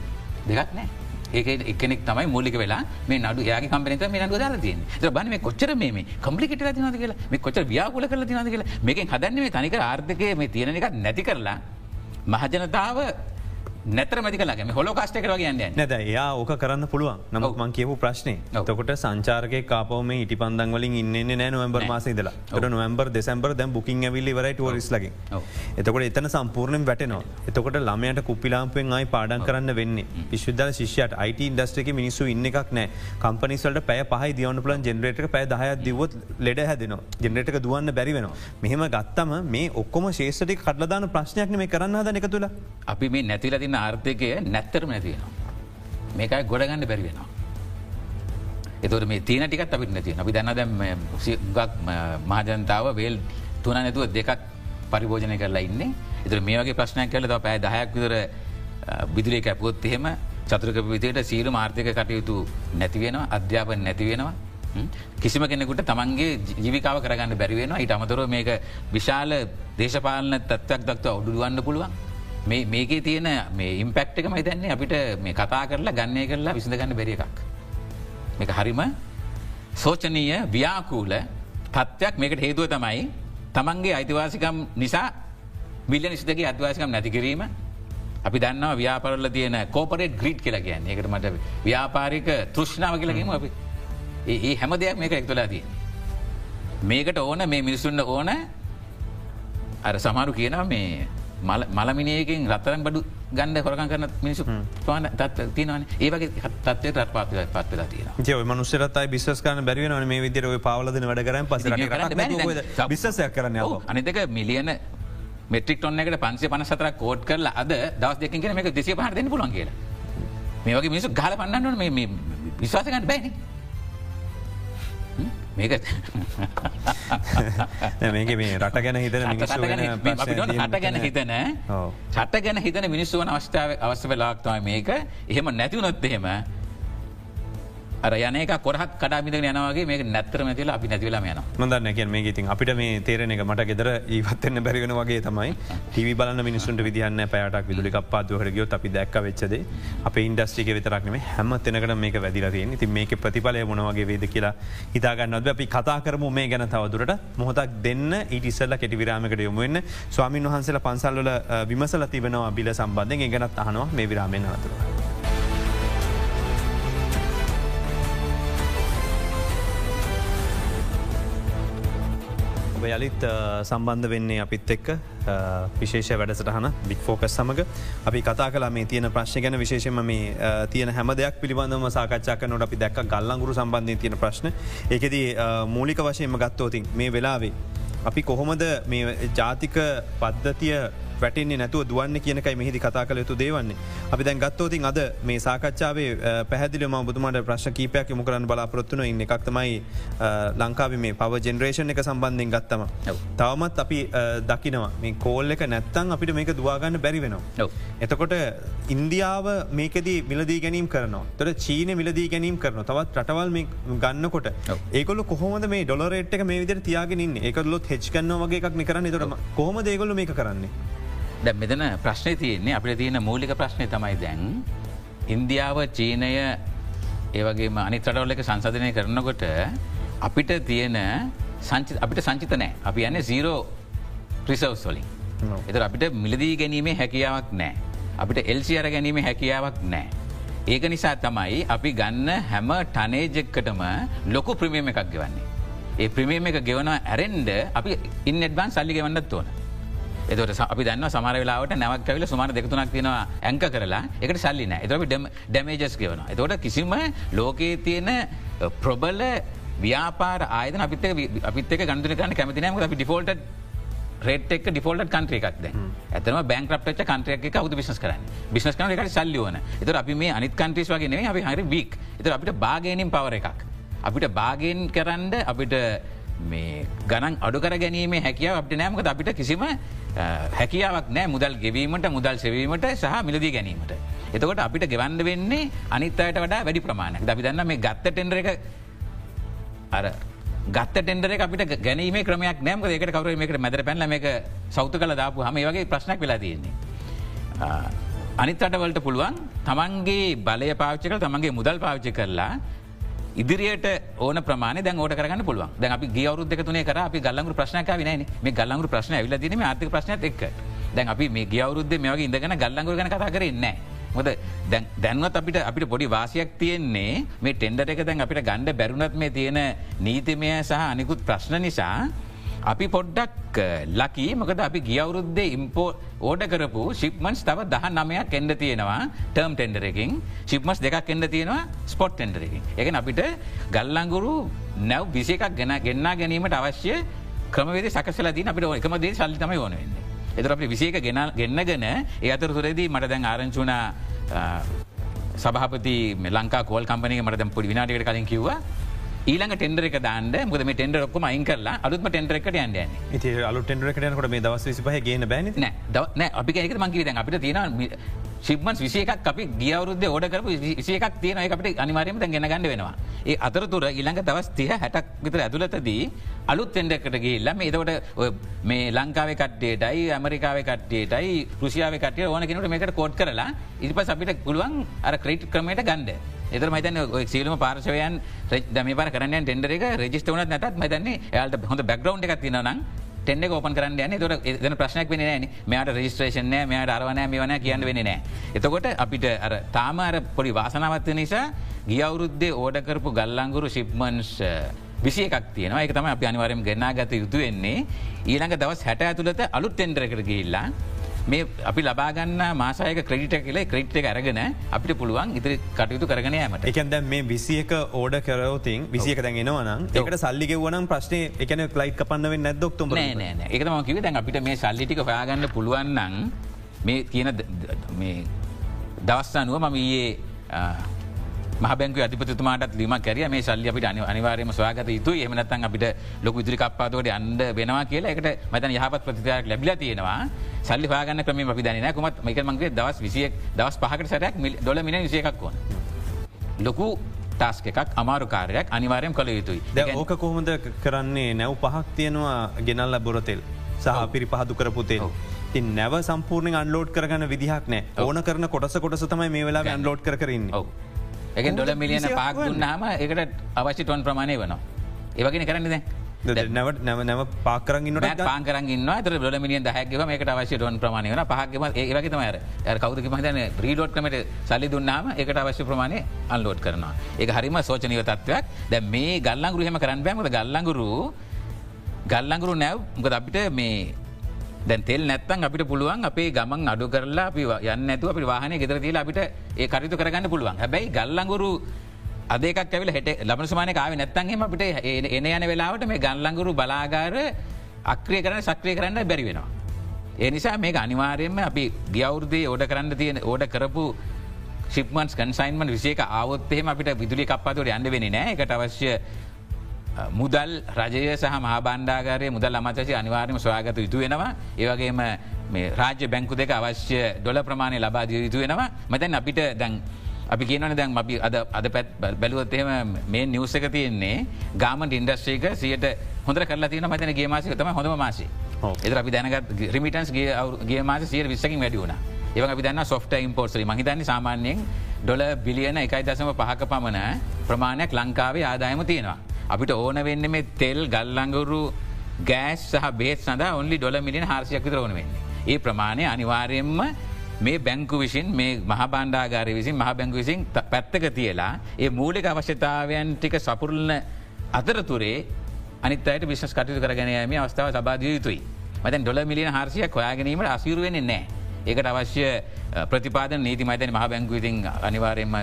දෙගත් නෑ. ඒක එකනෙක් තමයි මූලික වෙලා මේ නඩු යාගේ කම්පනත මේ නඩු දාලා තියන බන මේ කොච්චර මේ කම්පලිකට තිනද කියලා. මේ කොච්චර ව්‍යාකුල කල තිනද කියලා. මේකෙන් හදන්නේ මේ තනික ආර්ථකය මේ තියෙන එකක් නැති කරලා මහජනතාව නැතර මති කලාගම හොලෝ කාස්ටක වගේ යන්න නැද එයා ඕක කරන්න පුළුවන්. නමුත් මං කියපු ප්‍රශ්නය. තකොට සංචාරක කාපම ඉටි පන්දන් වලින් ඉන්න නෑ නොවම්බර් නෑ. මාස ඉදලා ට නොවම්බර් දෙසම්බර් දැම් බුකින් ඇවිල්ලි වරයි ටෝරිස් ලගේ. එතකොට එතන සම්පූර්ණයෙන් වැටනවා. එතකොට ළමයට කුපිලාම්පෙන් අයි පාඩන් කරන්න වෙන්න. විශ්විදල ශිෂයට අයිට ඉන්ඩස්ට්‍රක මිනිස්සු ඉන්න එකක් නෑ කම්පනිසල්ට පැය පහයි දියවන පලන් ජෙනරේට පැය දහයක් දිවත් ලෙඩ හැදන ජෙනරේටක දුවන්න බැරි වෙන මෙහෙම ගත්තම මේ ඔක්කොම ශේෂටි කටලදාන ප්‍රශ්නයක්න මේ කරන්න හද එක තුළ අපි මේ නැතිල තින්න ආර්ථකය නැත්තරම නැතිවෙනවා. මේකයි ගොඩගන්න බැරි වෙනවා. එතුට මේ තියන ටිකත් අපිට නැති අපි දන්න දැම් ගක් මහජනතාව වේල් තුන නැතුව දෙකක් පරිභෝජනය කරලා ඉන්න එතුර මේ වගේ ප්‍රශ්නයක් කල පැය දහයක් විතර බිදුරේ කැපුොත් එහෙම චතුරක විතයට සීල මාර්ථක කටයුතු නැතිවෙනවා අධ්‍යාපන නැතිවෙනවා. හ්ම්? කිසිම කෙනෙකුට තමන්ගේ ජීවිකාව කරගන්න බැරිවෙන ඊට අමතර මේක විශාල දේශපාලන තත්වයක් දක්ව ඔඩුවන්න පුළුවන් මේ මේකේ තියෙන මේ ඉම්පෙක්් එක මහිතන්නේ අපිට මේ කතා කරලා ගන්නය කරලා විසිඳ ගන්න බැරි එකක්. මේක හරිම සෝචනීය ව්‍යාකූල තත්ත්වයක්. මේකට හේතුව තමයි තමන්ගේ අයිතිවාසිකම් නිසා මිල්ල නිසිදගේ අදවාසිකම් නැතිකිරීම අපි දන්නවා ව්‍යාපරල තියෙන කෝපරේට ග්‍රීට් කියලා කියන්න. එකට මට ව්‍යාපාරික තෘෂ්ණාව කියලගීම අපි. ඒ ඒ හැම දෙයක් මේක එක්තුලා තිය. මේකට ඕන මේ මිනිසුන්න ඕන. අර සමාරු කියනවා මේ මලමිනයකින් රත්තරන් බඩු ගණ්ඩ හොරකන් කරන මිනිසු පාන තත් තියනවන. ඒවගේ තත්වයට රත් පාත් පත් වෙලා තියෙන. ජය මනුස්සරතයි බිස්සස් කරන බැරිවෙන මේ විදිර පාවලදන වැඩ කරන පස බිස්සයක් කරන්න අනිතක මිලියන මෙට්‍රික් ොන්න එකට පන්සේ පනසතර කෝඩ් කරලා අද දවස් දෙකින් මේක දෙසිය පහරදන්න පුලන් කියලා. මේ වගේ මිනිසු ගල පන්නන්නන මේ විශ්වාසකන්න බැනි මේක මේක මේ රට ගැන හිතන හට ගැන හිතන චට ගැන හිතන මිනිස්සුවන අවස්ථාව අවස්ස වෙලාක්තවයි මේක. එහෙම නැතිවුණොත් එහෙම අර යනක කොරහත් කඩාමිද යනවගේ මේ නැත්තරම තිල අපි නැතිවලා යන මදන්න කිය මේ ඉතින් අපිට මේ තේරෙන එක මට ගෙදර ඒවත්වෙන්න බැරිවෙන වගේ තමයි. ටව බල මිනිසුන්ට විදිහන්න පෑටක් විදුලි පාදහට ගියොත් අපි දැක් වෙච්චද අප ඉන්ඩස්ටික විතරක්නේ හැම තැනකට මේක වැදිලරයෙන් ති මේක ප්‍රතිඵලය මොනවගේ වේද කියලා හිතාගන්නද අපි කතා කරම මේ ගැන තවදුරට මොහොතක් දෙන්න ඉටිසල්ල කෙටි විරාමකට යොමුවෙන්න ස්වාමින් වහන්සේල පන්සල්ල විමසල තිබෙනවා බිල සම්බන්ධය ගැනත් අහනවා මේ විරාමෙන් අතුරුව. යළිත් සම්බන්ධ වෙන්නේ අපිත් එක්ක. විශේෂ වැඩසටහන බික් ෆෝකස් සමඟ අපි කතා කලා මේ තියෙන ප්‍රශ්න ගැන. විශේෂම මේ තියෙන හැම දෙයක් පිළිබඳම සාකච්ඡා නොට අපි දැක් ගල්ලංගුරු සම්බන්ධය තියෙන ප්‍රශ්න. ඒකෙද මූලික වශයෙන්ම ගත්තෝතින් මේ වෙලාවේ. අපි කොහොමද මේ ජාතික පද්ධතිය වැටෙන්නේ නැතුව දුවන්න කියනකයි මෙහිදි කතා කළ යුතු දේවන්නේ. අපි දැන් ගත්තෝතින් අද මේ සාකච්ඡාවේ පැහදිලම බුදුමට ප්‍රශ් කීපයක් යොමු කරන්න බලාපොරොත්තුන ඉන්න එකක්තමයි ලංකාව මේ පව ජෙනරේෂන් එක සම්බන්ධයෙන් ගත්තම. තවමත් අපි දකිනවා. මේ කෝල් එක නැත්තන් අපිට මේක දවාගන්න බැරි වෙනවා. එතකොට ඉන්දියාව මේකදී මිලදී ගැනීම් කරනවා. තොර චීන මිලදී ගැනීම් කරන තවත් රටවල් ගන්නකොට ඒකොල කොහොමද මේ ඩොලරේට් එක මේ විදිර තියාගෙනින් එකකොලොත් හෙච් කන්න වගේ එකක් නිකරන්න තොරම කොහොම දේගොල මේක කරන්නේ. දැ මෙතන ප්‍රශ්නය තියෙන්නේ අපිට තියෙන මූලික ප්‍රශ්නය තමයි දැන් ඉන්දියාව චීනය ඒවගේ අනිතරවල එක සංසධනය කරනකොට අපිට තියෙන අපිට සංචිත නෑ අපි යන්න සීරෝ ප්‍රිසවස් වලින් එත අපිට මිලදී ගැනීමේ හැකියාවක් නෑ අපිට එල්සි අර ගැනීම හැකියාවක් නෑ. ඒක නිසා තමයි අපි ගන්න හැම ටනේජෙක්කටම ලොකු ප්‍රමියම එකක් ගෙවන්නේ. ඒ ප්‍රමියම එක ගෙවනවා ඇරෙන්ඩ අපි ඉන්නඩ්බන් සල්ලි ගෙවන්නත් ඕන. එතට අපි දන්න සමර වෙලාවට නැවක් කැවිල සුමාන දෙකතුනක් තියෙනවා ඇංක කරලා. එකට සල්ලින එතට ඩැමේජස් ගෙවන. එතොට කිසිම ලෝකයේ තියෙන ප්‍රබල ව්‍යාපාර ආයද අපිත අපිත ගන්දුරකන්න කැමතිනම අපි ඩිෆෝල්ට රේටක් ඩිෆෝල්ට කන්ත්‍රේකක්ද ඇතම බැංක්‍රප්ට කන්ත්‍රයක් එක අවුද බිස් කරන්න. බිස් කන එකට සල්ලියෝන එත අපි මේ අනිත් කන්ට්‍රස් වගේ නේ අපි හරි වීක් එත අපිට බාගනින් පවර එකක්. අපිට බාගෙන් කරන්න අපිට මේ ගණන් අඩුකර ගැනීම හැකියාව අපට නෑමක අපිට කිසිම හැකියාවක් නෑ මුදල් ගෙවීමට මුදල් සෙවීමට සහ මිලදී ගැනීමට. එතකොට අපිට ගෙවන්ඩ වෙන්නේ අනිත්තයට වඩා වැඩි ප්‍රමාණයක් අපි දන්න මේ ගත්ත ටෙන්ඩර එක අර ගත්ත ටෙන්ඩර අපිට ගැනීම ක්‍රමයක් නෑම ඒකට කවර මේකට මැදර පැල්ල මේක සෞතු කළ දාපු හම වගේ ප්‍රශ්නක් වෙලා තියෙන්නේ. අනිත්තටවලට පුළුවන් තමන්ගේ බලය පාච්චක තමන්ගේ මුදල් පාවිච්චි කරලා ඉදිරියට ඕන ප්‍රමාණ දැ ෝට කරන්න පුළුවන්. දැ අපි ගවරුද තුනේ කර අපි ගල්ලඟු ප්‍රශ්නක වින මේ ගල්ලඟු ප්‍රශ්න ඇවිල දීම ආර්ථක ප්‍රශ්න එක් දැන් අපි මේ ගියවරුද්ද මේගේ ඉඳගෙන ගල්ලංගුර ගැන කතා කරන්න. මොද දැන්වත් අපිට අපිට පොඩි වාසියක් තියෙන්නේ මේ ටෙන්ඩර එක දැන් අපිට ගණ්ඩ බැරුණත් මේ තියෙන නීතිමය සහ අනිකුත් ප්‍රශ්න නිසා අපි පොඩ්ඩක් ලකි. මකද අපි ගියවුරුද්දේ ඉම්පෝ ඕඩ කරපු ශිප්මන්ස් තව දහ නමයක් එන්ඩ තියෙනවා ටර්ම් ටෙන්ඩරකින් ශිප්මස් දෙකක් එන්න තියෙනවා ස්පොට් ටෙන්ඩරකින් එක අපිට ගල්ලංගුරු නැව් විසි එකක් ගැන ගෙන්න්නා ගැනීමට අවශ්‍ය ක්‍රමවේද සකසල දී අපිට එකම දේ සල්ලිතම ඕනවෙන්නේ. එතර අපි විසික ගෙන ගෙන්න්නගෙන ඒ අතර තුරේදී මට දැන් ආරංචුනා සභහපති ලංකා කෝල් කම්පනය මට දැම් පොඩි විනාටකට කලින් කිව්වා. ඊළඟ ටෙන්ඩර එක දාන්න. මුද මේ ටෙන්ඩර ඔක්කම අයින් කරලා අලුත්ම ටෙන්ඩර එකට යන්න ති අලු ටෙන්ඩර කටනකට මේ දවස් විසිපහ ගෙන බැන නෑ. අපි එක මංකිව දැන්. අපිට තියෙන ශිප්මන් විසියකක් අපි ගියවරුද්ද ඕඩ කරපු විසියකක් තියෙන අපට අනිවාරයම ගැන ගන්න වෙනවා. ඒ අතරතුර ඉළඟ දවස් තිය හැටක් විතර ඇතුලතදී අලුත් තෙන්ඩකට ගේල්ල මේ එතවට මේ ලංකාව කට්ටේටයි ඇමරිකාව කට්ටේටයි රුසියාව කටේ ඕන කෙනට මේකට කෝඩ් කරලා ඉරිප අපිට පුළුවන් අර ක්‍රේට් ක්‍රමයට ගන්ඩ එතර මතන සීලම පාර්ශවයන් දම පර කරන්න ටෙන්ඩර එක රජිස්ට වනත් නැත් මතන්නේ යාට හොඳ බැග්‍රවන්් එකක් තිනනම් ටෙන්ඩ ඕපන් කරන්න යන තොට එදන ප්‍රශ්නයක් වෙන න. මෙයාට රජිස්ට්‍රේෂන මෙයාට අරවනය මේ වන කියන්න වෙන නෑ. එතකොට අපිට තාමාර පොඩි වාසනාවත්ව නිසා ගියවුරුද්දේ ඕඩ කරපු ගල්ලංගුරු ශිප්මන්ස් විසියක් තියන එක තම අපි අනිවරම ගෙන්නා ගත යුතු වෙන්නේ. ඊළඟ දවස් හැට ඇතුළත අලුත් ටෙන්ඩරකට ගිල්ලා මේ අපි ලබාගන්න මාසායක ක්‍රඩිට කියල ක්‍රට් එක අරගෙන අපිට පුළුවන් ඉතිරි කටයුතු කරගෙන ෑමට එකද මේ විසියක ඕඩ කරවතින් විසියක දැන්ගෙනවනම් ඒකට සල්ලිගෙවනම් ප්‍රශ්නය එකන ලයිට් කපන්නව නැදොක්තුම නෑ එකම කිව දැන් අපිට මේ සල්ලිටික හොයාගන්න පුළුවන්න්න මේ කියන දවස්සනුව මම ඊයේ මහබැංක අධිපතුමාට ලිම කැරිය. මේ සල්ලි අපිට අනිවාරයම ස්වාගත යුතු එමනත්තන් අපිට ලොක ඉදිරි කප්පාතෝට අන්ඩ වෙනවා කියලා. එකට මතන යහපත් ප්‍රතිතරයක් ලැබිල තියෙනවා. සල්ලි පාගන්න ක්‍රම අපි දන කොමත් මේක මගේ දවස් විසියක් දවස් පහකට සැරයක් ඩොල මින විසියකක් වන. ලොකු ටස්ක එකක් අමාරුකාරයක් අනිවාරයම් කළ යුතුයි. ඕක කොහොමද කරන්නේ? නැව් පහක් තියෙනවා ගෙනල්ල බොරතෙල් සහ පිරි පහදු කරපුතේ. ති නැව සම්පූර්ණ අන්ලෝඩ් කරගන්න විදිහක් නෑ ඕන කරන කොටස කොටස තමයි මේ වෙලා අන්ලෝඩ් කරන්න. එක ඩොල මිලියන පාක් දුන්නාම එකට අවශ්‍ය ටොන් ප්‍රමාණය වනවා. ඒවගෙන කරන්න නැවට නැව නැව පාකරන්න පාකරන්න ත ොල මිලියන් දහැක්ව මේකට අවශ්‍ය ටොන් ප්‍රමාණය වන පහක්ම ඒවගේ තමර කවද මතන ්‍රීඩෝට්කමට සල්ලි දුන්නාම එකට අවශ්‍ය ප්‍රමාණය අන්ලෝඩ් කරනවා. ඒ හරිම සෝචනීව තත්වයක්. දැ මේ ගල්ලංගුරු හෙම කරන්න බෑමද ගල්ලංගුරු ගල්ලංගුරු නැව්. ගොද අපිට මේ දැන් තෙල් නැත්තන් අපිට පුළුවන් අපේ ගමන් අඩු කරලා අපි යන්න ඇතු අපි වාහන ගෙදර තිීලා අපිට ඒ කරිතු කරගන්න පුළුවන් හැබැයි ගල්ලංගුරු අදකක් ඇවිල හට ලබන සමාන කාව නැත්තන්ගේම අපිට එන යන වෙලාවට මේ ගල්ලංගුරු බලාගාර අක්‍රිය කරන සක්‍රිය කරන්න බැරි වෙනවා. ඒ නිසා මේ අනිවාරයෙන්ම අපි ගියවුරුදේ ඕඩ කරන්න තියෙන ඕඩ කරපු ශිපමන්ස් කන්සයින්මන් විසේක ආවොත්තෙම අපිට විදුලි කප්පාතුවට යන්න වෙන නෑ එකට අවශ්‍ය මුදල් රජය සහ මහබණ්ඩාගරය මුදල් අමතශය අනිවාර්යම සොයාගත යුතු වෙනවා. ඒවගේම රාජ්‍ය බැංකු දෙක අවශ්‍ය ඩොල ප්‍රමාණය ලබාදිය යුතු වෙනවා. මතැන් අපිට දැන් අපි කියනන දැන් අපි අද අද පැත් බැලුවත්හෙම මේ නිවස එක තියෙන්නේ ගාමට ඉන්ඩස්්‍රේක සියට හොඳ කරලා තියන මතන ගේ මාසික තම හොඳ මාසි. එද අපි දැනගත් රිමිටන්ස් ගේ මාස සිය විස්සකින් වැඩි වුණ. ඒව අපි දන්න සොෆ්ට ඉම්පෝර්සරි මහිතන්න සාමාන්‍යයෙන් ඩොල බිලියන එකයි දසම පහක පමණ ප්‍රමාණයක් ලංකාවේ ආදායම තියෙනවා. අපිට ඕන වෙන්න මේ තෙල් ගල්ලංගුරු ගෑස් සහ බේත් සඳ ඔන්ලි ඩොල මිලියන හර්සියක් විතර ඕන වෙන්නේ. ඒ ප්‍රමාණය අනිවාරයෙන්ම මේ බැංකු විසින් මේ මහබණ්ඩාගාරය විසින් මහ බැංකු විසින් පැත්තක තියලා ඒ මූලික අවශ්‍යතාවයන් ටික සපුරල්න අතරතුරේ අනිතයට විශස් කටයුතු කරගනයම අවස්ථාව සබාධය යුතුයි. මතන් ඩොල මිලියන හර්සියක් හොයාගැනීමට අසිරුවෙන්නේ නෑ. ඒකට අවශ්‍ය ප්‍රතිපාද නීති මතන මහ බැංකු ඉතින් අනිවාරයෙන්ම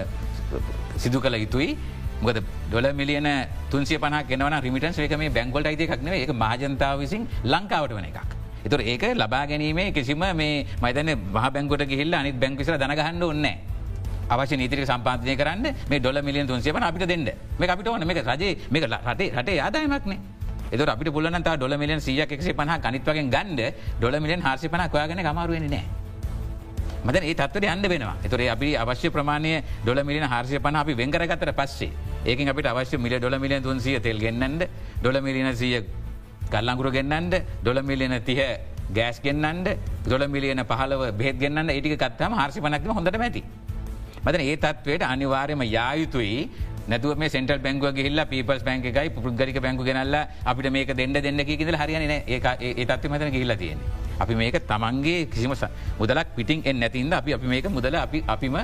සිදු කළ යුතුයි ගොද ඩොල මිලියන තුන්සිය පන ගෙනවන රිමිටන්ස් ඒක මේ බැංගොල්ට අයිතයක්න එක මාජන්තාව විසින් ලංකාවට වන එකක්. එතුර ඒක ලබා ගැනීමේ කිසිම මේ මතන මහ බැංගොට ගහිල්ල අනිත් බැංකිසර දනගහන්න ඔන්න. අවශ්‍ය නීතික සම්පාතිය කරන්න මේ ඩොල මිලියන් තුන්සියපන අපිට දෙන්න මේ අපිට ඕන මේ රජේ මේ රටේ රටේ ආදායමක්නේ එද අපිට පුලනත ඩොල මිලියන් සිය එකසේ පහ කනිත්වගෙන් ගන්ඩ ඩොල මිලියන් හසි පන කොයාගෙන කමරුවෙන නෑ. මද ඒ තත්වට යන්න වෙනවා එතුරේ අපි අවශ්‍ය ප්‍රමාණය ඩොල මිලියන හර්සය පන අපි වෙංකරගතර පස්සේ ඒක අපිට අවශ්‍ය මිල ඩොල මිලියන් තුන්සිය තෙල් ගෙන්න්නට ඩොල මිලියන සිය කල්ලංගුර ගෙන්න්නට ඩොල මිලියන තිහ ගෑස් ගෙන්න්නට දොල මිලියන පහලව බෙත් ගන්න ඒටික කත්තම හර්සි පනක්ම හොඳට ඇති. මතන ඒ තත්වයට අනිවාර්යම යායුතුයි නැතුව මේ සෙන්ටල් බැංගුව ගහිල්ල පීපස් බැංකයි පුද්ගරික බැංකු ගෙනල්ල අපිට මේක දෙන්න දෙන්න කියෙද හරියන ඒ තත්ව මතන ගහිල්ල තියෙන. අපි මේක තමන්ගේ කිසිම මුදලක් පිටිං එන් නැතින්ද අපි අපි මේක මුදල අපි අපිම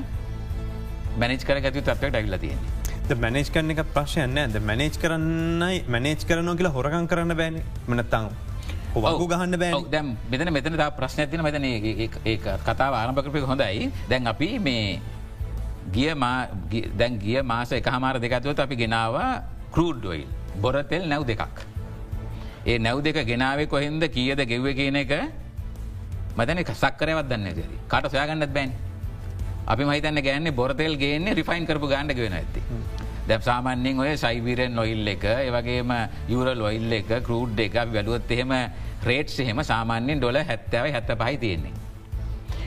මැනිච් කර ගතු තත්වට ඇවිල තියෙන්නේ. මැනේජ් කරන එක ප්‍රශ්යන්න ඇද මැනේජ් කරන්නයි මැනේජ් කරනෝ කියලා හොරකන් කරන්න බෑන. මනත්තං වගු ගහන්න බෑ දැම් මෙතන මෙතන ප්‍රශ්න ඇතින මෙතන ඒ කතාව ආරම්භකරපය හොඳයි. දැන් අපි මේ ගිය දැන් ගිය මාස එක හමාර දෙකතුවත අපි ගෙනවා කරූඩ්ඩොයිල් බොරතෙල් නැව් දෙකක්. ඒ නැව් දෙක ගෙනාවේ කොහෙන්ද කියද ගෙව්ව කියන එක මතන සක්කරයවත් දන්න ඇරි කට සොයාගන්නත් බැන්. අපි මහිතන්න ගෑන්නේ බොරතෙල් ගේන්නේ රිෆයින් කරපු ගාඩ වෙන ඇති. දැ සාමන්‍යෙන් ඔය සයිබීරෙන් නොයිල් එක ඒවගේම යුරල් ඔයිල් එක කරූඩ් එක වැලුවොත් එහෙම රේට් එහෙම සාමාන්‍යෙන් ඩොල හැත්තවයි හැත්ත පහයි තියෙන්නේ.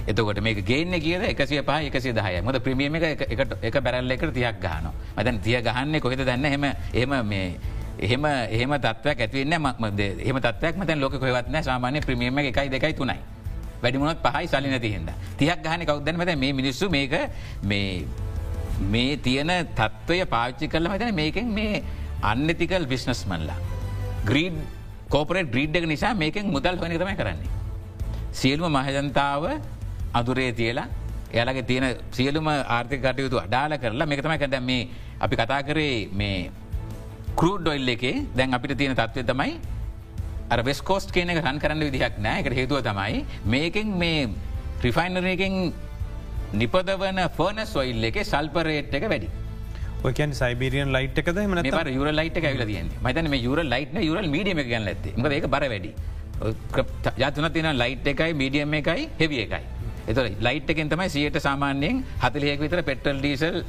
එතකොට මේ ගේන්න කියද එකසිය පහ එකසි දහය මද ප්‍රමියම එක බැරල්ල එකට තියක් ගාන මතන් තිය ගහන්න කොහෙද දන්න හෙම එම මේ එහෙම එහෙම තත්වයක් ඇතිවන්න මක්මද එහම තත්වයක් මතන් ලෝක කොවත්න සාමානය ප්‍රමියම එකයි දෙකයි තුනයි. වැඩිමුණත් පහයි සලි නැති හිද. තියක් ගහන කවක්දන්න මත මේ මිනිස්සු මේක මේ මේ තියෙන තත්ත්වය පාච්චි කරල මතන මේකෙන් මේ අන්නතිකල් විශ්නස් මල්ලා. ග්‍රීඩ් කෝපරට ග්‍රීඩ්ඩක නිසා මේකෙන් මුදල් හොනි තම කරන්නේ. සියලුම මහජනතාව අදුරේ තියලා එයාලගේ තියෙන සියලුම ආර්ථික කටයුතු අඩාල කරලා මේකතම කැද මේ අපි කතා කරේ මේ කරූඩ් ඩොයිල් එකේ දැන් අපිට තියෙන තත්වය තමයි වෙස්කෝස්ට කියන එක රන් කරන්න විදිහක් නෑ එකට හේතුව තමයි මේකෙන් මේ රිෆයිනරයකින් නිපදවන ෆර්නස් ඔයිල් එක සල්පරේට් එක වැඩි. ඔකන් සයිබරියන් ලයිට් එකද? ම යුර ලයිට ඇවිල තියන්නේ. මතන මේ යුර ලයිට් යුරල් මීඩියම ගන්න ඇති ඒක බර වැඩි. ජාතුන තින ලයිට් එකයි මීඩියම් එකයි හෙවිය එකයි. එත ලයිට් එකෙන් තමයි සියට සාමාන්‍යයෙන් හතලියෙක් විතර පෙටල් ඩීසල්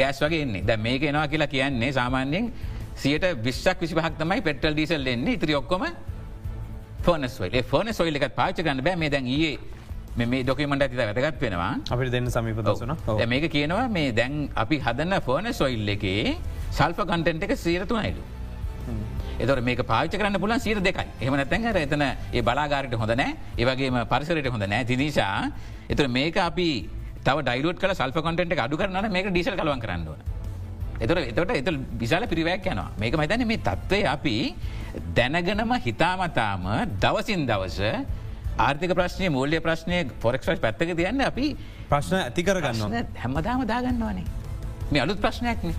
ගෑස් වගේ එන්නේ. දැ මේක එනවා කියලා කියන්නේ සාමාන්‍යයෙන් සියට විශ්ක් විසිහක් තමයි පෙටල් ඩීසල් එන්නේ ඉතිරි ඔක්කොම ෆෝනස්වයි ෆෝන සොයිල් එකත් පාච ගන්න බෑ. මේ දැන් ඒ මේ ඩොකමට ඇති වැදගත් වෙනවා. අපි දෙන්න සමීපදසන මේක කියනවා මේ දැන් අපි හදන්න ෆෝන සොයිල් එකේ සල්ප කන්ටෙන්ට් එක සීරතුනයිලු. එතර මේ පාච කරන්න පුලන් සීර දෙකයි. එහම නැතැන්හර එතන ඒ බලාගාරට හොඳ නෑ. ඒවගේම පරිසරට හොඳ නෑ. තිනිසා එතර මේක අපි තව ඩයිරුත් කල සල්ප කොටට අඩු කරන මේක ඩිසල් කලවන් කරන්නුවන. එතර එතට එත විශාල පිරිවැයක් යනවා. මේක මතන මේ තත්ත්වය අපි දැනගනම හිතාමතාම දවසින් දවස ආර්ථික ප්‍රශ්නය මූල්‍ය ප්‍රශ්නය පොරක්ෂ පැත්තක තියන්න අපි. ප්‍රශ්න ඇති කරගන්න හැමදාම දාගන්නවානේ. මේ අලුත් ප්‍රශ්නයක්නේ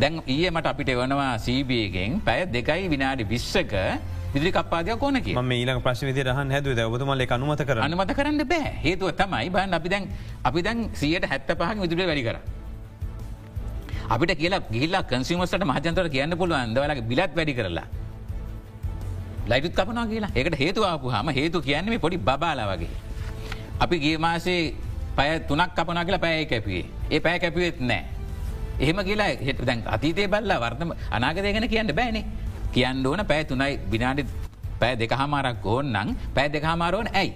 දැන් ඒ මට අපිට වනවා සීබියගෙන් පැය දෙකයි විනාඩි විශ්සක විදිරි කපාදයක් ඕනක ම ඊලක් ප්‍රශ් විදි රහන් හැදුව. ඔබතුමල අනුමත කර අනුමත කරන්න බෑ. හේතුව තමයි බන් අපි දැන් අපි දැන් සියට හැත්ත පහක් විදුරේ වැඩි කර. අපිට කියලා ගිල්ලා කන්සිමස්ට මහජන්තර කියන්න පුළුවන් දවලගේ බිලත් වැඩි කරලා. ලයිටුත් කපනවා කියලා ඒකට හේතුවාපු හම හේතු කියන්නේ පොඩි බාලා වගේ. අපි ගේ මාසේ පය තුනක් කපනා කියලා පෑය කැපියේ ඒ පෑ කැපිවෙත් නෑ. එහෙම කියලා හෙට දැන් අතීතය බල්ලා වර්තම අනාගතය ගැන කියන්න බෑනේ කියන්න ඕන පෑ තුනයි විනාඩි පෑ දෙක හමාරක් ඕන්නන් පෑ දෙක හමාරුවන් ඇයි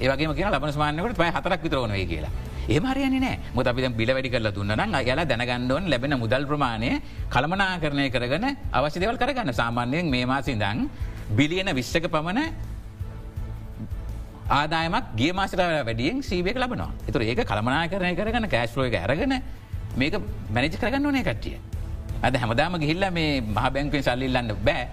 ඒවගේ කිය ලබන ස්මානකට පෑ හතරක් විතරෝනය කියලා. ඒමරයන නෑ මුත අපි බිල වැඩි කරලා දුන්නන යලා දැනගණ්ඩුවන් ලැබෙන මුදල් ප්‍රමාණය කළමනා කරණය කරගන අවශ්‍ය දෙවල් කරගන්න සාමාන්‍යයෙන් මේ මාසිදං බිලියන විශ්ෂක පමණ ආදායමක් ගේ මාසට වැඩියෙන් සීවක ලබනවා එතුර ඒක කළමනා කරණය කරගන කෑස්ලෝක ඇරගෙන මේක මැනිජ කරගන්න ඕනේ කට්ටිය. අද හැමදාම ගිහිල්ල මේ මහ බැංකුවෙන් සල්ලිල්ලන්න බෑ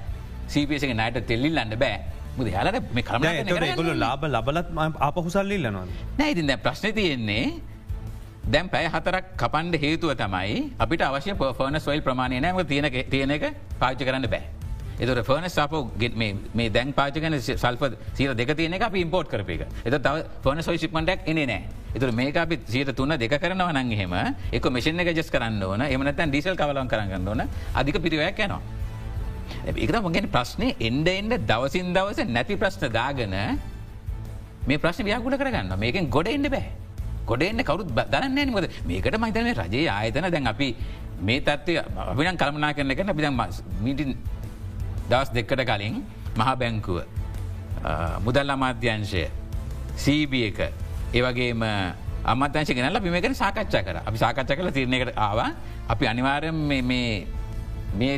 සීපේසක නයට තෙල්ලිල්ලන්න බෑ මුද යාලට මේ ගොල ලාබ ලබලත් අපහු සල්ලිල්ලනවා. නැයිතින් දැ ප්‍රශ්න තියෙන්නේ දැම් පැය හතරක් කපන්ඩ හේතුව තමයි අපිට අවශ්‍ය පර්ෆර්න ස්වයිල් ප්‍රමාණය නෑම තියෙන තියෙන එක පාච කරන්න බෑ. එතුර ෆර්න සප මේ දැන් පාචකන සල්ප සීර දෙක තියන එක ඉම්පෝට් කරපේක එත තව ෆර්න සොයි සිප්මටක් එනේ නෑ එතුර මේක අපි සීට තුන්න දෙක කරනව නංහෙම එක මිෂන් එක ජස් කරන්න ඕන. එමනතන් ඩීසල් කවලන් කරන්න ඕන. අධික පිරිවයක් යනවා. ඒකත මගෙන ප්‍රශ්නය එන්ඩ එන්ඩ දවසින් දවස නැති ප්‍රශ්න දාගන මේ ප්‍රශ්න ව්‍යාගුල කරගන්න මේකෙන් ගොඩ එන්න බෑ. ගොඩෙන්න්න කවරුත් දරන්න මොද මේකට මහිතන රජයේ ආයතන දැන් අපි මේ තත්වය අපින කළමනා කරන එක අපි මිටින් දවස් දෙක්කට කලින් මහා බැංකුව මුදල් අමාධ්‍යංශය සීබ එක ඒවගේම අමතංශ ගෙනල පිමකෙන සාකච්ඡා කර. අපි සාකච්ඡ කල තිරණයකට ආවා. අපි අනිවාරයෙන් මේ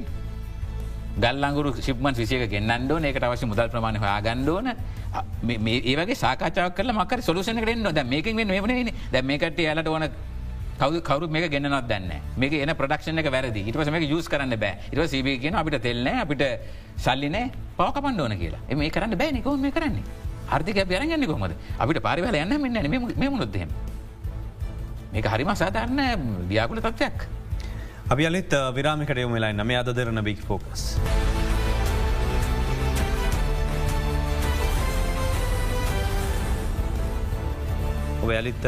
ගල්ලංගුරු ශිප්මන් විසියක ගෙන්න්නඩෝ ඒකට අවශ්‍ය මුදල් ප්‍රමාණ හා ගණ්ඩෝන ඒවගේ සාකචාව කල මක සොලුසන කරෙන්න්න ද මේක වන දැ මේකට යාලට ඕන කවු කවරු මේ ගෙනනත් දන්න මේක එන ප්‍රඩක්ෂණ එක වැරදි. ඉටස මේක යුස් කරන්න බෑ. ඉට සිබ කියන අපිට තෙල්න අපිට සල්ලිනෑ පවකපන් ඕන කියලා. එම කරන්න බෑ නිකව මේ කරන්නේ? ආර්ථික බැරගන්න කොමද අපිට පාරිවල යන්න මෙන්න මේ මුණොත්දහෙම මේක හරිම සාධාරණ ව්‍යාකුල තත්වයක්. අපි අලිත් විරාමිකට යොම වෙලා නම අද දෙරන බික් ෆෝකස්. ඔයාලිත්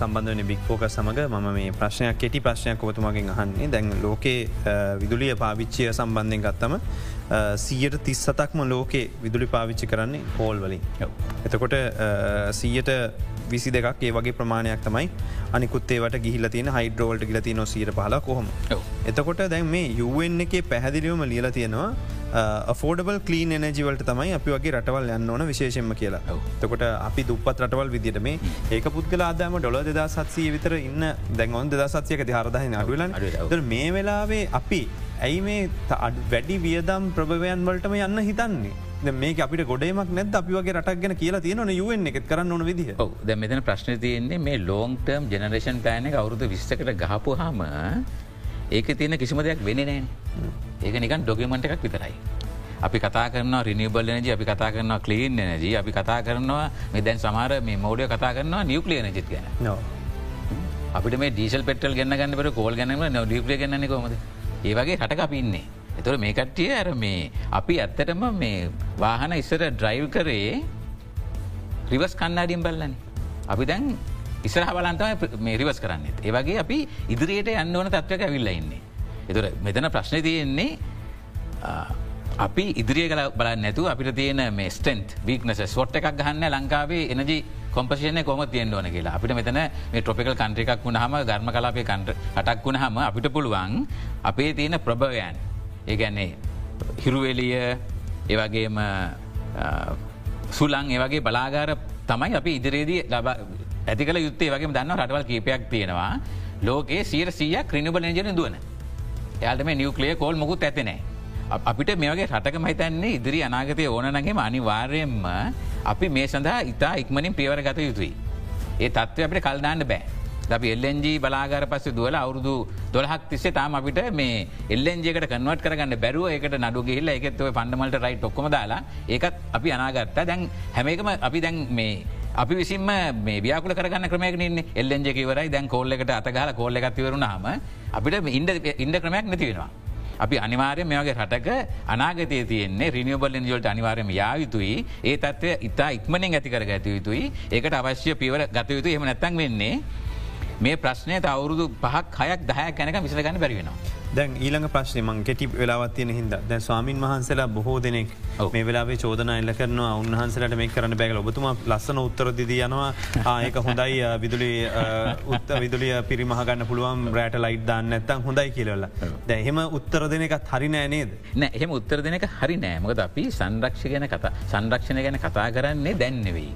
සම්බන්ධවන බික් ෆෝක සමඟ මම මේ ප්‍රශ්නයක් කෙටි ප්‍රශ්නයක් ඔබතුමගෙන් අහන්නේ. දැන් ලෝකේ විදුලිය පාවිච්චිය සම්බන්ධයෙන් ගත්තම සීයට තිස් සතක්ම ලෝකේ විදුලි පාවිච්චි කරන්නේ හෝල් වලින්. එතකොට සීයට විසි දෙකක් ඒ වගේ ප්‍රමාණයක් තමයි. අනිකුත්තේවට ගිහිල තින හයිඩරෝල්ට ගිලති නොසීර පහල කොහොම. එතකොට දැන් මේ යුවෙන් එකේ පැහැදිලිවම ලියල තියෙනවා ෆෝඩබල් කලීන් එනජිවලට තමයි අපි වගේ රටවල් යන්න ඕන විශේෂෙන්ම කියලා. තකොට අපි දුපත් රටවල් විදිට මේ ඒක පුද්ගල ආදාම ඩොල දෙදා සත්සය විතර ඉන්න දැන්ගොන් දෙදා සත්යක හරදහන අඩුලන් මේ වෙලාවේ අපි ඇයි මේ වැඩි වියදම් ප්‍රභවයන් වලටම යන්න හිතන්නේ? මේ අපිට ගොඩේමක් නැද අපි වගේ රටක් ගැන කියලා තියෙන යුවෙන් එකත් කරන්න ඕන විදි ද මෙතන ප්‍රශ්න තියන්නේ මේ ලෝන්ටර්ම් ජනරේෂන් පෑන අවුරුදු විස්සකට ගහපු හම ඒක තියෙන කිසිම දෙයක් වෙන නෑ ඒක නිකන් ඩොකමට එකක් විතරයි. අපි කතා කරන රිනිබල් නජ අපි කතා කරන කලීන් නජ අපි කතා කරනවා මේ දැන් සමාර මේ මෝඩය කතා කරනවා නිියවක්ලිය නජිත් ගැන අපිට මේ ඩීසල් පෙටල් ගන්න ගන්නට කෝල් ගැනීම නිියක්ලිය ගන්න කොමද ඒවගේ හටක අපින්නේ. එතුර මේ කට්ටිය ඇර මේ අපි ඇත්තටම මේ වාහන ඉස්සර ඩ්‍රයිව් කරේ රිවස් කන්නාඩියම් බල්ලන. අපි දැන් ඉස්සර බලන්තම මේ රිවස් කරන්නෙත්. ඒවගේ අපි ඉදිරියට යන්න ඕන තත්වක ඇවිල්ල ඉන්නේ. එතුර මෙතන ප්‍රශ්න තියෙන්නේ අපි ඉදිරිය කල බල නැතු අපිට තියෙන මේ ස්ටන්ට් වීක්නස ස්වට් එකක් ගහන්න ලංකාවේ එනජි කොම්පසින කොම තියෙන් ඕන කියලා. අපිට මෙතන මේ ට්‍රොපිකල් කන්ට්‍රිකක් වුණහම ගර්ම කලාපේ කන්ට අටක් වුණ හම අපිට පුළුවන් අපේ තියෙන ප්‍රභවයන්. ඒගැන්නේ හිරුවෙලිය ඒවගේම සුලං ඒවගේ බලාගාර තමයි අපි ඉදිරියේදී ලබ ඇති කල යුත්තේ. වගේ දන්න රටවල් කීපයක් තියෙනවා. ලෝකේ සීර සීයක් ක්‍රිනිබල නජන දුවන. එයාට මේ නිියවක්ලිය කෝල් මොකුත් ඇතිනෑ. අපිට මේගේ රටක මහිතන්නේ ඉදිරි අනාගතය ඕනනගේම අනිවාර්යෙන්ම අපි මේ සඳහා ඉතා ඉක්මනින් පියවර ගත යුතුයි. ඒ තත්ව අපට කල්දාන්න බෑ. අපි එල්ලෙන්ජී බලාගර පස්ස දුවල අවුරුදු දොලහක් තිස්සේ තාම අපිට මේ එල්ලෙන්ජේකට කන්වට කරගන්න බැරුව එකට නඩු ගහිල්ල එකත්ව පණ්ඩමට රයි ටොක්කොම දාලා ඒකත් අපි අනාගත්තා දැන් හැමේකම අපි දැන් මේ අපි විසිම මේ ව්‍යාකුල කරගන්න ක්‍රමයකනන්නේ එල්ලෙන්ජකිවරයි දැන් කෝල්ලෙකට අතගහල කෝල්ල එකත්තිවරුණාම අපිට ඉන්ඩ ඉන්ඩ ක්‍රමයක් නැතිවෙනවා. අපි අනිවාරය මේගේ රටක අනාගතය තියන්නේ රිනිියබල් ජොල්ට අනිවාරයම යායුතුයි ඒ තත්වය ඉතා ඉක්මනින් ඇතිකර ගත යුතුයි. ඒකට අවශ්‍ය පිවර ගත යුතු එම නැත්තන් වෙන්නේ මේ ප්‍රශ්නය අවුරුදු පහක් හයක් දහය කැනක විසලගන්න බැරිවෙනවා. දැන් ඊළඟ ප්‍රශ්නය මං කෙටි වෙලාවත්තියන හිද දැ ස්වාමින් වහන්සලා බොහෝ දෙනෙක් මේ වෙලාේ චෝදන එල්ල කරනවා. උන්හන්සලට මේ කරන බැගල ඔබතුම ලස්සන උත්තරදිද යනවා. ආයක හොඳයි. විදුලි උත්ත විදුලිය පිරිමහගන්න පුළුවන්. රෑට ලයිට් දාන්න ඇත්තන් හොඳයි කියලල්ල දැහෙම උත්තර දෙනකත් හරි නෑනේද නෑ එහෙම උත්තර දෙනක හරි නෑමකද අපි සංරක්ෂ ගැන කතා සංරක්ෂණ ගැන කතා කරන්නේ දැන්නෙවෙයි.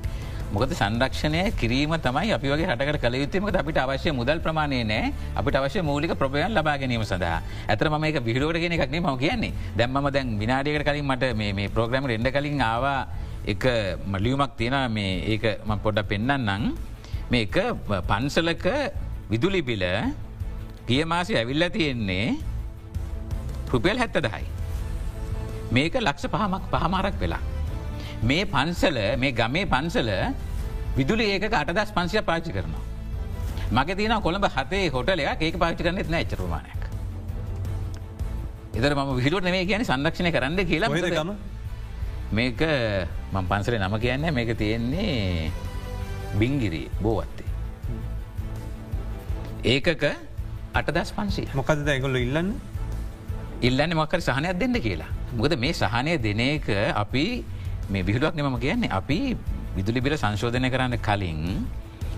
මොකද සංරක්ෂණය කිරීම තමයි අපි වගේ හටකට කළ යුත්තමක අපිට අවශ්‍ය මුදල් ප්‍රමාණය නෑ අපිට අවශ්‍ය මූලික ප්‍රපයන් ලබා ගැනීම සඳහා. ඇතර ම එක විහිලෝට ගෙන එකක් ම කියන්නේ. දැම්ම දැන් විනාඩියකට කලින් මට මේ ප්‍රෝග්‍රම එඩ කලින් ආවා එක මලියුමක් තියෙන මේ ඒක ම පොඩ්ඩ පෙන්න්නන්නම් මේ එක පන්සලක විදුලි බිල පියමාසි ඇවිල්ල තියෙන්නේ රුපියල් හැත්ත දහයි. මේක ලක්ෂ පහමක් පහමාරක් වෙලා. මේ පන්සල මේ ගමේ පන්සල විදුලි ඒක අටදස් පන්සිය පාචි කරනවා. මගේ තින කොළඹ හතේ හොටලයක් ඒක පාචි කරනෙත් නෑ චරමානයක්. එදර ම විහිලුවට මේ කියන සංරක්ෂණය කරන්න කියලා මේක මං පන්සලේ නම කියන්න මේක තියෙන්නේ බිංගිරී බෝවත්තේ. ඒකක අටදස් පන්සී මොකද ඇගොල්ල ඉල්ලන්න ඉල්ලන්න මක්කර සහනයක් දෙන්න කියලා. මොකද මේ සහනය දෙන එක අපි මේ විහිලුවක් නෙමම කියන්නේ අපි විදුලිබිල සංශෝධනය කරන්න කලින්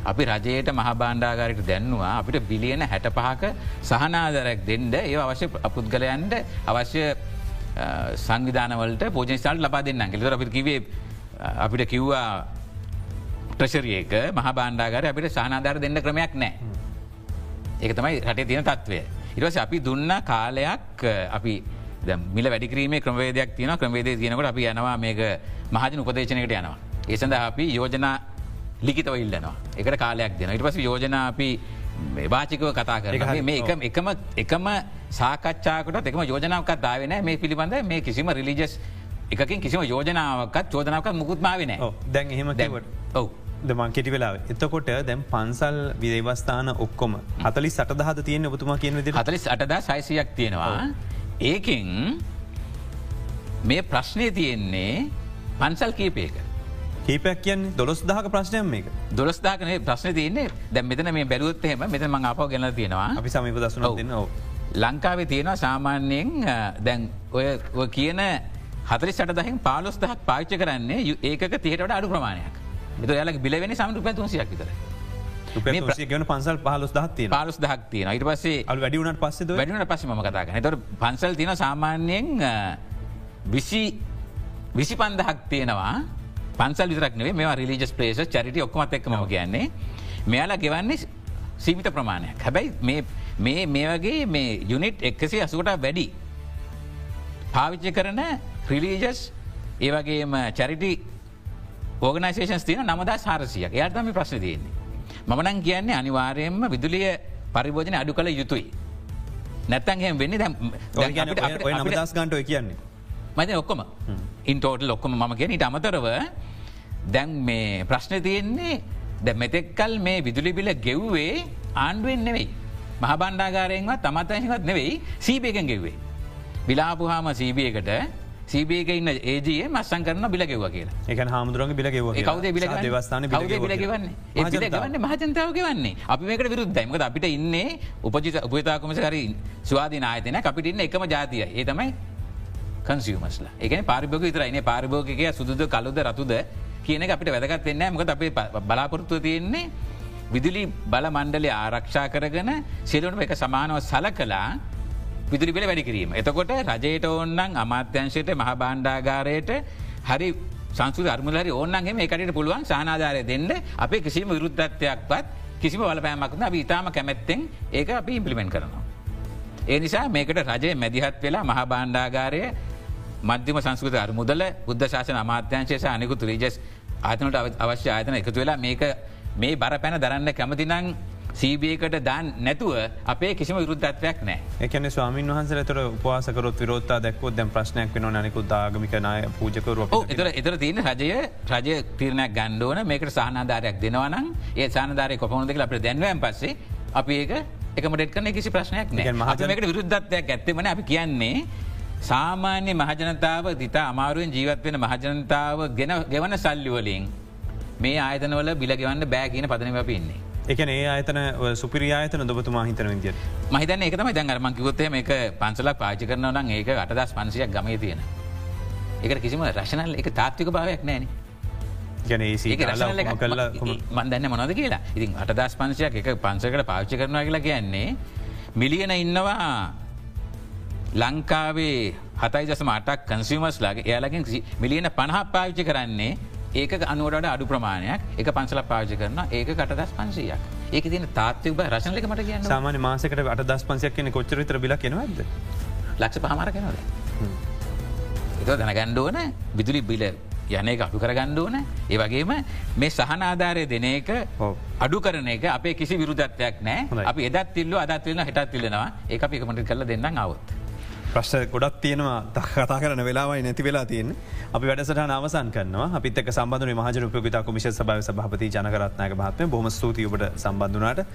අපි රජයට මහබාණ්ඩාගාරයට දැන්නවා අපිට බිලියන හැට පහක සහනාදරක් දෙන්ඩ ඒ අවශ්‍ය අපුද්ගලයන්ට අවශ්‍ය සංවිධානවලට පෝජනිස්ථාට ලබා දෙන්න කෙලර අපිට කිවේ අපිට කිව්වා ප්‍රශරියක මහ බාණ්ඩාගර අපිට සහනාධාර දෙන්න ක්‍රමයක් නෑ. ඒක තමයි රටේ තියෙන තත්ත්වය. ඉරවස අපි දුන්න කාලයක් අපි මිල වැඩික්‍රීමේ ක්‍රමවේදයක් තියන ක්‍රමේදේ තියනකට අපි යනවා මේක මහජන උපදේශනකට යනවා. ඒසඳ අපි යෝජනා ලිකිතව ඉල්ලනවා. එකට කාලයක් දෙන ඉට පස යෝජනා අපි වාචිකව කතා කර මේ එකම එකම සාකච්ඡාකට එකම යෝජනාවකත් දාවෙන මේ පිළිබඳ මේ කිසිම රිලිජස් එකකින් කිසිම යෝජනාවකත් චෝදනාවක මුකුත්මාවෙන දැන් එහෙම කිවට ඔව. දමන් කෙටි වෙලා එතකොට දැම් පන්සල් විදේවස්ථාන ඔක්කොම හතලි සටදහද තියෙන ඔබතුමා කියන විදි හතලිස් අටදා සයිසියක් තියෙනවා ඒකින් මේ ප්‍රශ්නය තියෙන්නේ පන්සල් කීපයක. කීපයක් කියන්න? දොස් දහක ප්‍රශ්නයම් මේක දොස්දාකන ප්‍රශ්න තියන්නේ. දැ මෙතන මේ බැලුත්හෙම මෙත මං අප ගෙන තියෙනවා. අපි සමීප දසන දෙන්න ඕ ලංකාවේ තියෙනවා සාමාන්‍යයෙන් දැන් ඔය කියන හතරි සට දහින් පාලොස් දහක් පාච්ච කරන්නේ ඒක තිහට අඩු ප්‍රමාණයක්. මෙත යාලක් බිලවෙනි සමට පැතුන්සියක් විතර ගන පන්සල් පහලොස් දහත්තිය පාලොස් දහක් තියෙන ඉට පස්සේ අල් වැඩිවුණට පස්සේ වැඩිුණට පස්ස ම කතාගන තොර පන්සල් තින සාමාන්‍යයෙන් විසි විසි පන්දහක් තියෙනවා. පන්සල් විතරක්නේ මේ රිලිජස් පලේස චරිට ඔක්කොමත් එක්ම කියන්නේ. මෙයාලා ගෙවන්නේ සීමිත ප්‍රමාණයක්. හැබැයි මේ මේ වගේ මේ යුනිට් එක්කසේ අසුකට වැඩි පාවිච්ච කරන රිලීජස් ඒවගේම චැරිටි ඕගනයිසේෂන් තියන නමදා සාරසියක් එයාටම ප්‍රශ්න තියන්නේ. මමනං කියන්නේ අනිවාරයෙන්ම විදුලිය පරිභෝජන අඩු කළ යුතුයි. නැත්තන්හෙම වෙන්න දැම් නමදස් ගන්ටය කියන්නේ. මද ඔක්කොම ඉන්ටෝට ලොක්කොම මම කියෙන ඉට අමතරව දැන් මේ ප්‍රශ්න තියෙන්නේ ද මෙතෙක්කල් මේ විදුලි බිල ගෙව්වේ ආණ්ඩුවෙන් නෙවෙයි. මහබණ්ඩාගාරයෙන්වත් තමත්තහිවත් නෙවෙයි සීපයකෙන් ගෙව්වේ. බිලාපුහාම සීබියකට සීබේක ඉන්න ඒජයේ මස්සන් කරන බිලගෙව කියලා. එක හාමුදුරන් බිලගෙව කවද බිල දවස්ථාන බිලගවන්නේ ඒගවන්න මහජනතාව. ගවන්නේ අපි මේකට විරුද්ධයිමක අපිට ඉන්නේ උපජිත උපතාකමස හරි ස්වාධී නායතන අපිට ඉන්න එකම ජාතිය ඒ තමයි කන්සියමස්ලා එකන පාරිභෝග විතරයින පාරිභෝගක සුදුද කලුද රතුද කියන අපිට වැදගත් වෙන්න මකද අපේ බලාපොරත්තුව තියෙන්නේ විදුලි බල මණ්ඩලය ආරක්ෂා කරගෙන සිලුණු එක සමානව සල කලා විදුලි බෙල වැඩි කිරීම. එතකොට රජයට ඔන්නන් අමාත්‍යංශයට මහ බාණ්ඩාගාරයට හරි සංසු අර්මලරි ඕන්නන්ගේ එකට පුළුවන් සානාධාරය දෙන්න අපේ කිසිම විරුද්ධත්වයක්වත් කිසිම වලපෑමක්න අපි ඉතාම කැමැත්තෙන් ඒක අපි ඉම්පලිමෙන්ට කරනවා. ඒ නිසා මේකට රජය මැදිහත් වෙලා මහ බාණ්ඩාගාරය මධ්‍යම සංස්කෘත අර්මුදල බුද්ධ ශාසන අමාත්‍යංශය අනිකුතු රීජස් ආතනට අවශ්‍ය ආයතන එකතු වෙලා මේක මේ බර පැන දරන්න කැමතිනං සීබියකට දාන් නැතුව අපේ කිසිම විරුද්ධත්වයක් නෑ එකන ස්වාමීන් වහන්සේ තර උපවාසකරොත් විරෝත්තා දැක්වොත් දැම් ප්‍රශ්නයක් වෙන නනිකු දාගමිකනය පූජකරු එතර එතර තියෙන රජය රජය තීරණයක් ගණ්ඩෝන මේකට සහනාධාරයක් දෙනවනම් ඒ සානධාරය කොපොන දෙක අපට දැන්වයන් පස්සේ අපි ඒක එකමටෙත් කන කිසි ප්‍රශ්නයක් නෑ මහමකට විරුද්ධත්වයක් ඇත්තමන අපි කියන්නේ සාමාන්‍ය මහජනතාව දිතා අමාරුවෙන් ජීවත් වෙන මහජනතාව ගෙන ගෙවන සල්ලිවලින් මේ ආයතනවල බිලගෙවන්න බෑ කියන පදනව පින්නේ. එකන ඒ අතන සුපිරියායතන දොබතුමා හිතන විදිිය මහිතන එකතම දැන් අරමන් කිවොත්තේ මේක පන්සලක් පාචි කරනව නම් ඒක අටදස් පන්සියක් ගමේ තියෙන. ඒකට කිසිම රශනල් එක තාත්වික භාවයක් නෑන. මන්දන්න මොනද කියලා. ඉතින් අටදස් පන්සයක් එක පන්සකට පාච්චි කරනවා කියලා කියන්නේ මිලියන ඉන්නවා ලංකාවේ හතයි දසම අටක් කන්සිමස් ලගේ එයාලකින් මිලියන පණහ පාවිච්චි කරන්නේ ඒක අනුවට අඩු ප්‍රමාණයක්. එක පන්සල පාජ කරන ඒක කටදස් පන්සියක්. ඒක තින තාත්ව බ රශනලක මට කියන්න සාමාන මාසකට අට දස් පන්සයක් කියන කොච්චර විතර බිල කෙනවද ලක්ෂ පහමර කෙනවද එත දැනගණ්ඩෝන විදුලි බිල යන එක අපු කරගණ්ඩෝන ඒ වගේම මේ සහනාධාරය දෙන එක අඩු කරන එක අපේ කිසි විරුදත්වයක් නෑ. අපි එදත් තිල්ල අදත් තිලන හිටත් තිල්ලෙනවා ඒ අපි එකමට කල දෙන්න අවුත්. ප්‍රශ්න ගොඩක් තියෙනවා. කතා කරන වෙලාවයි නැති වෙලා තියෙන් අපි වැඩසට නවසන් කරනවා. අපිත් සම්බඳධ මහජන උපගතා කොමිෂ සභාව සභපති ජනකරත්නක භාත්මය බොම ස්තුතියකට සම්බන්ධනාට.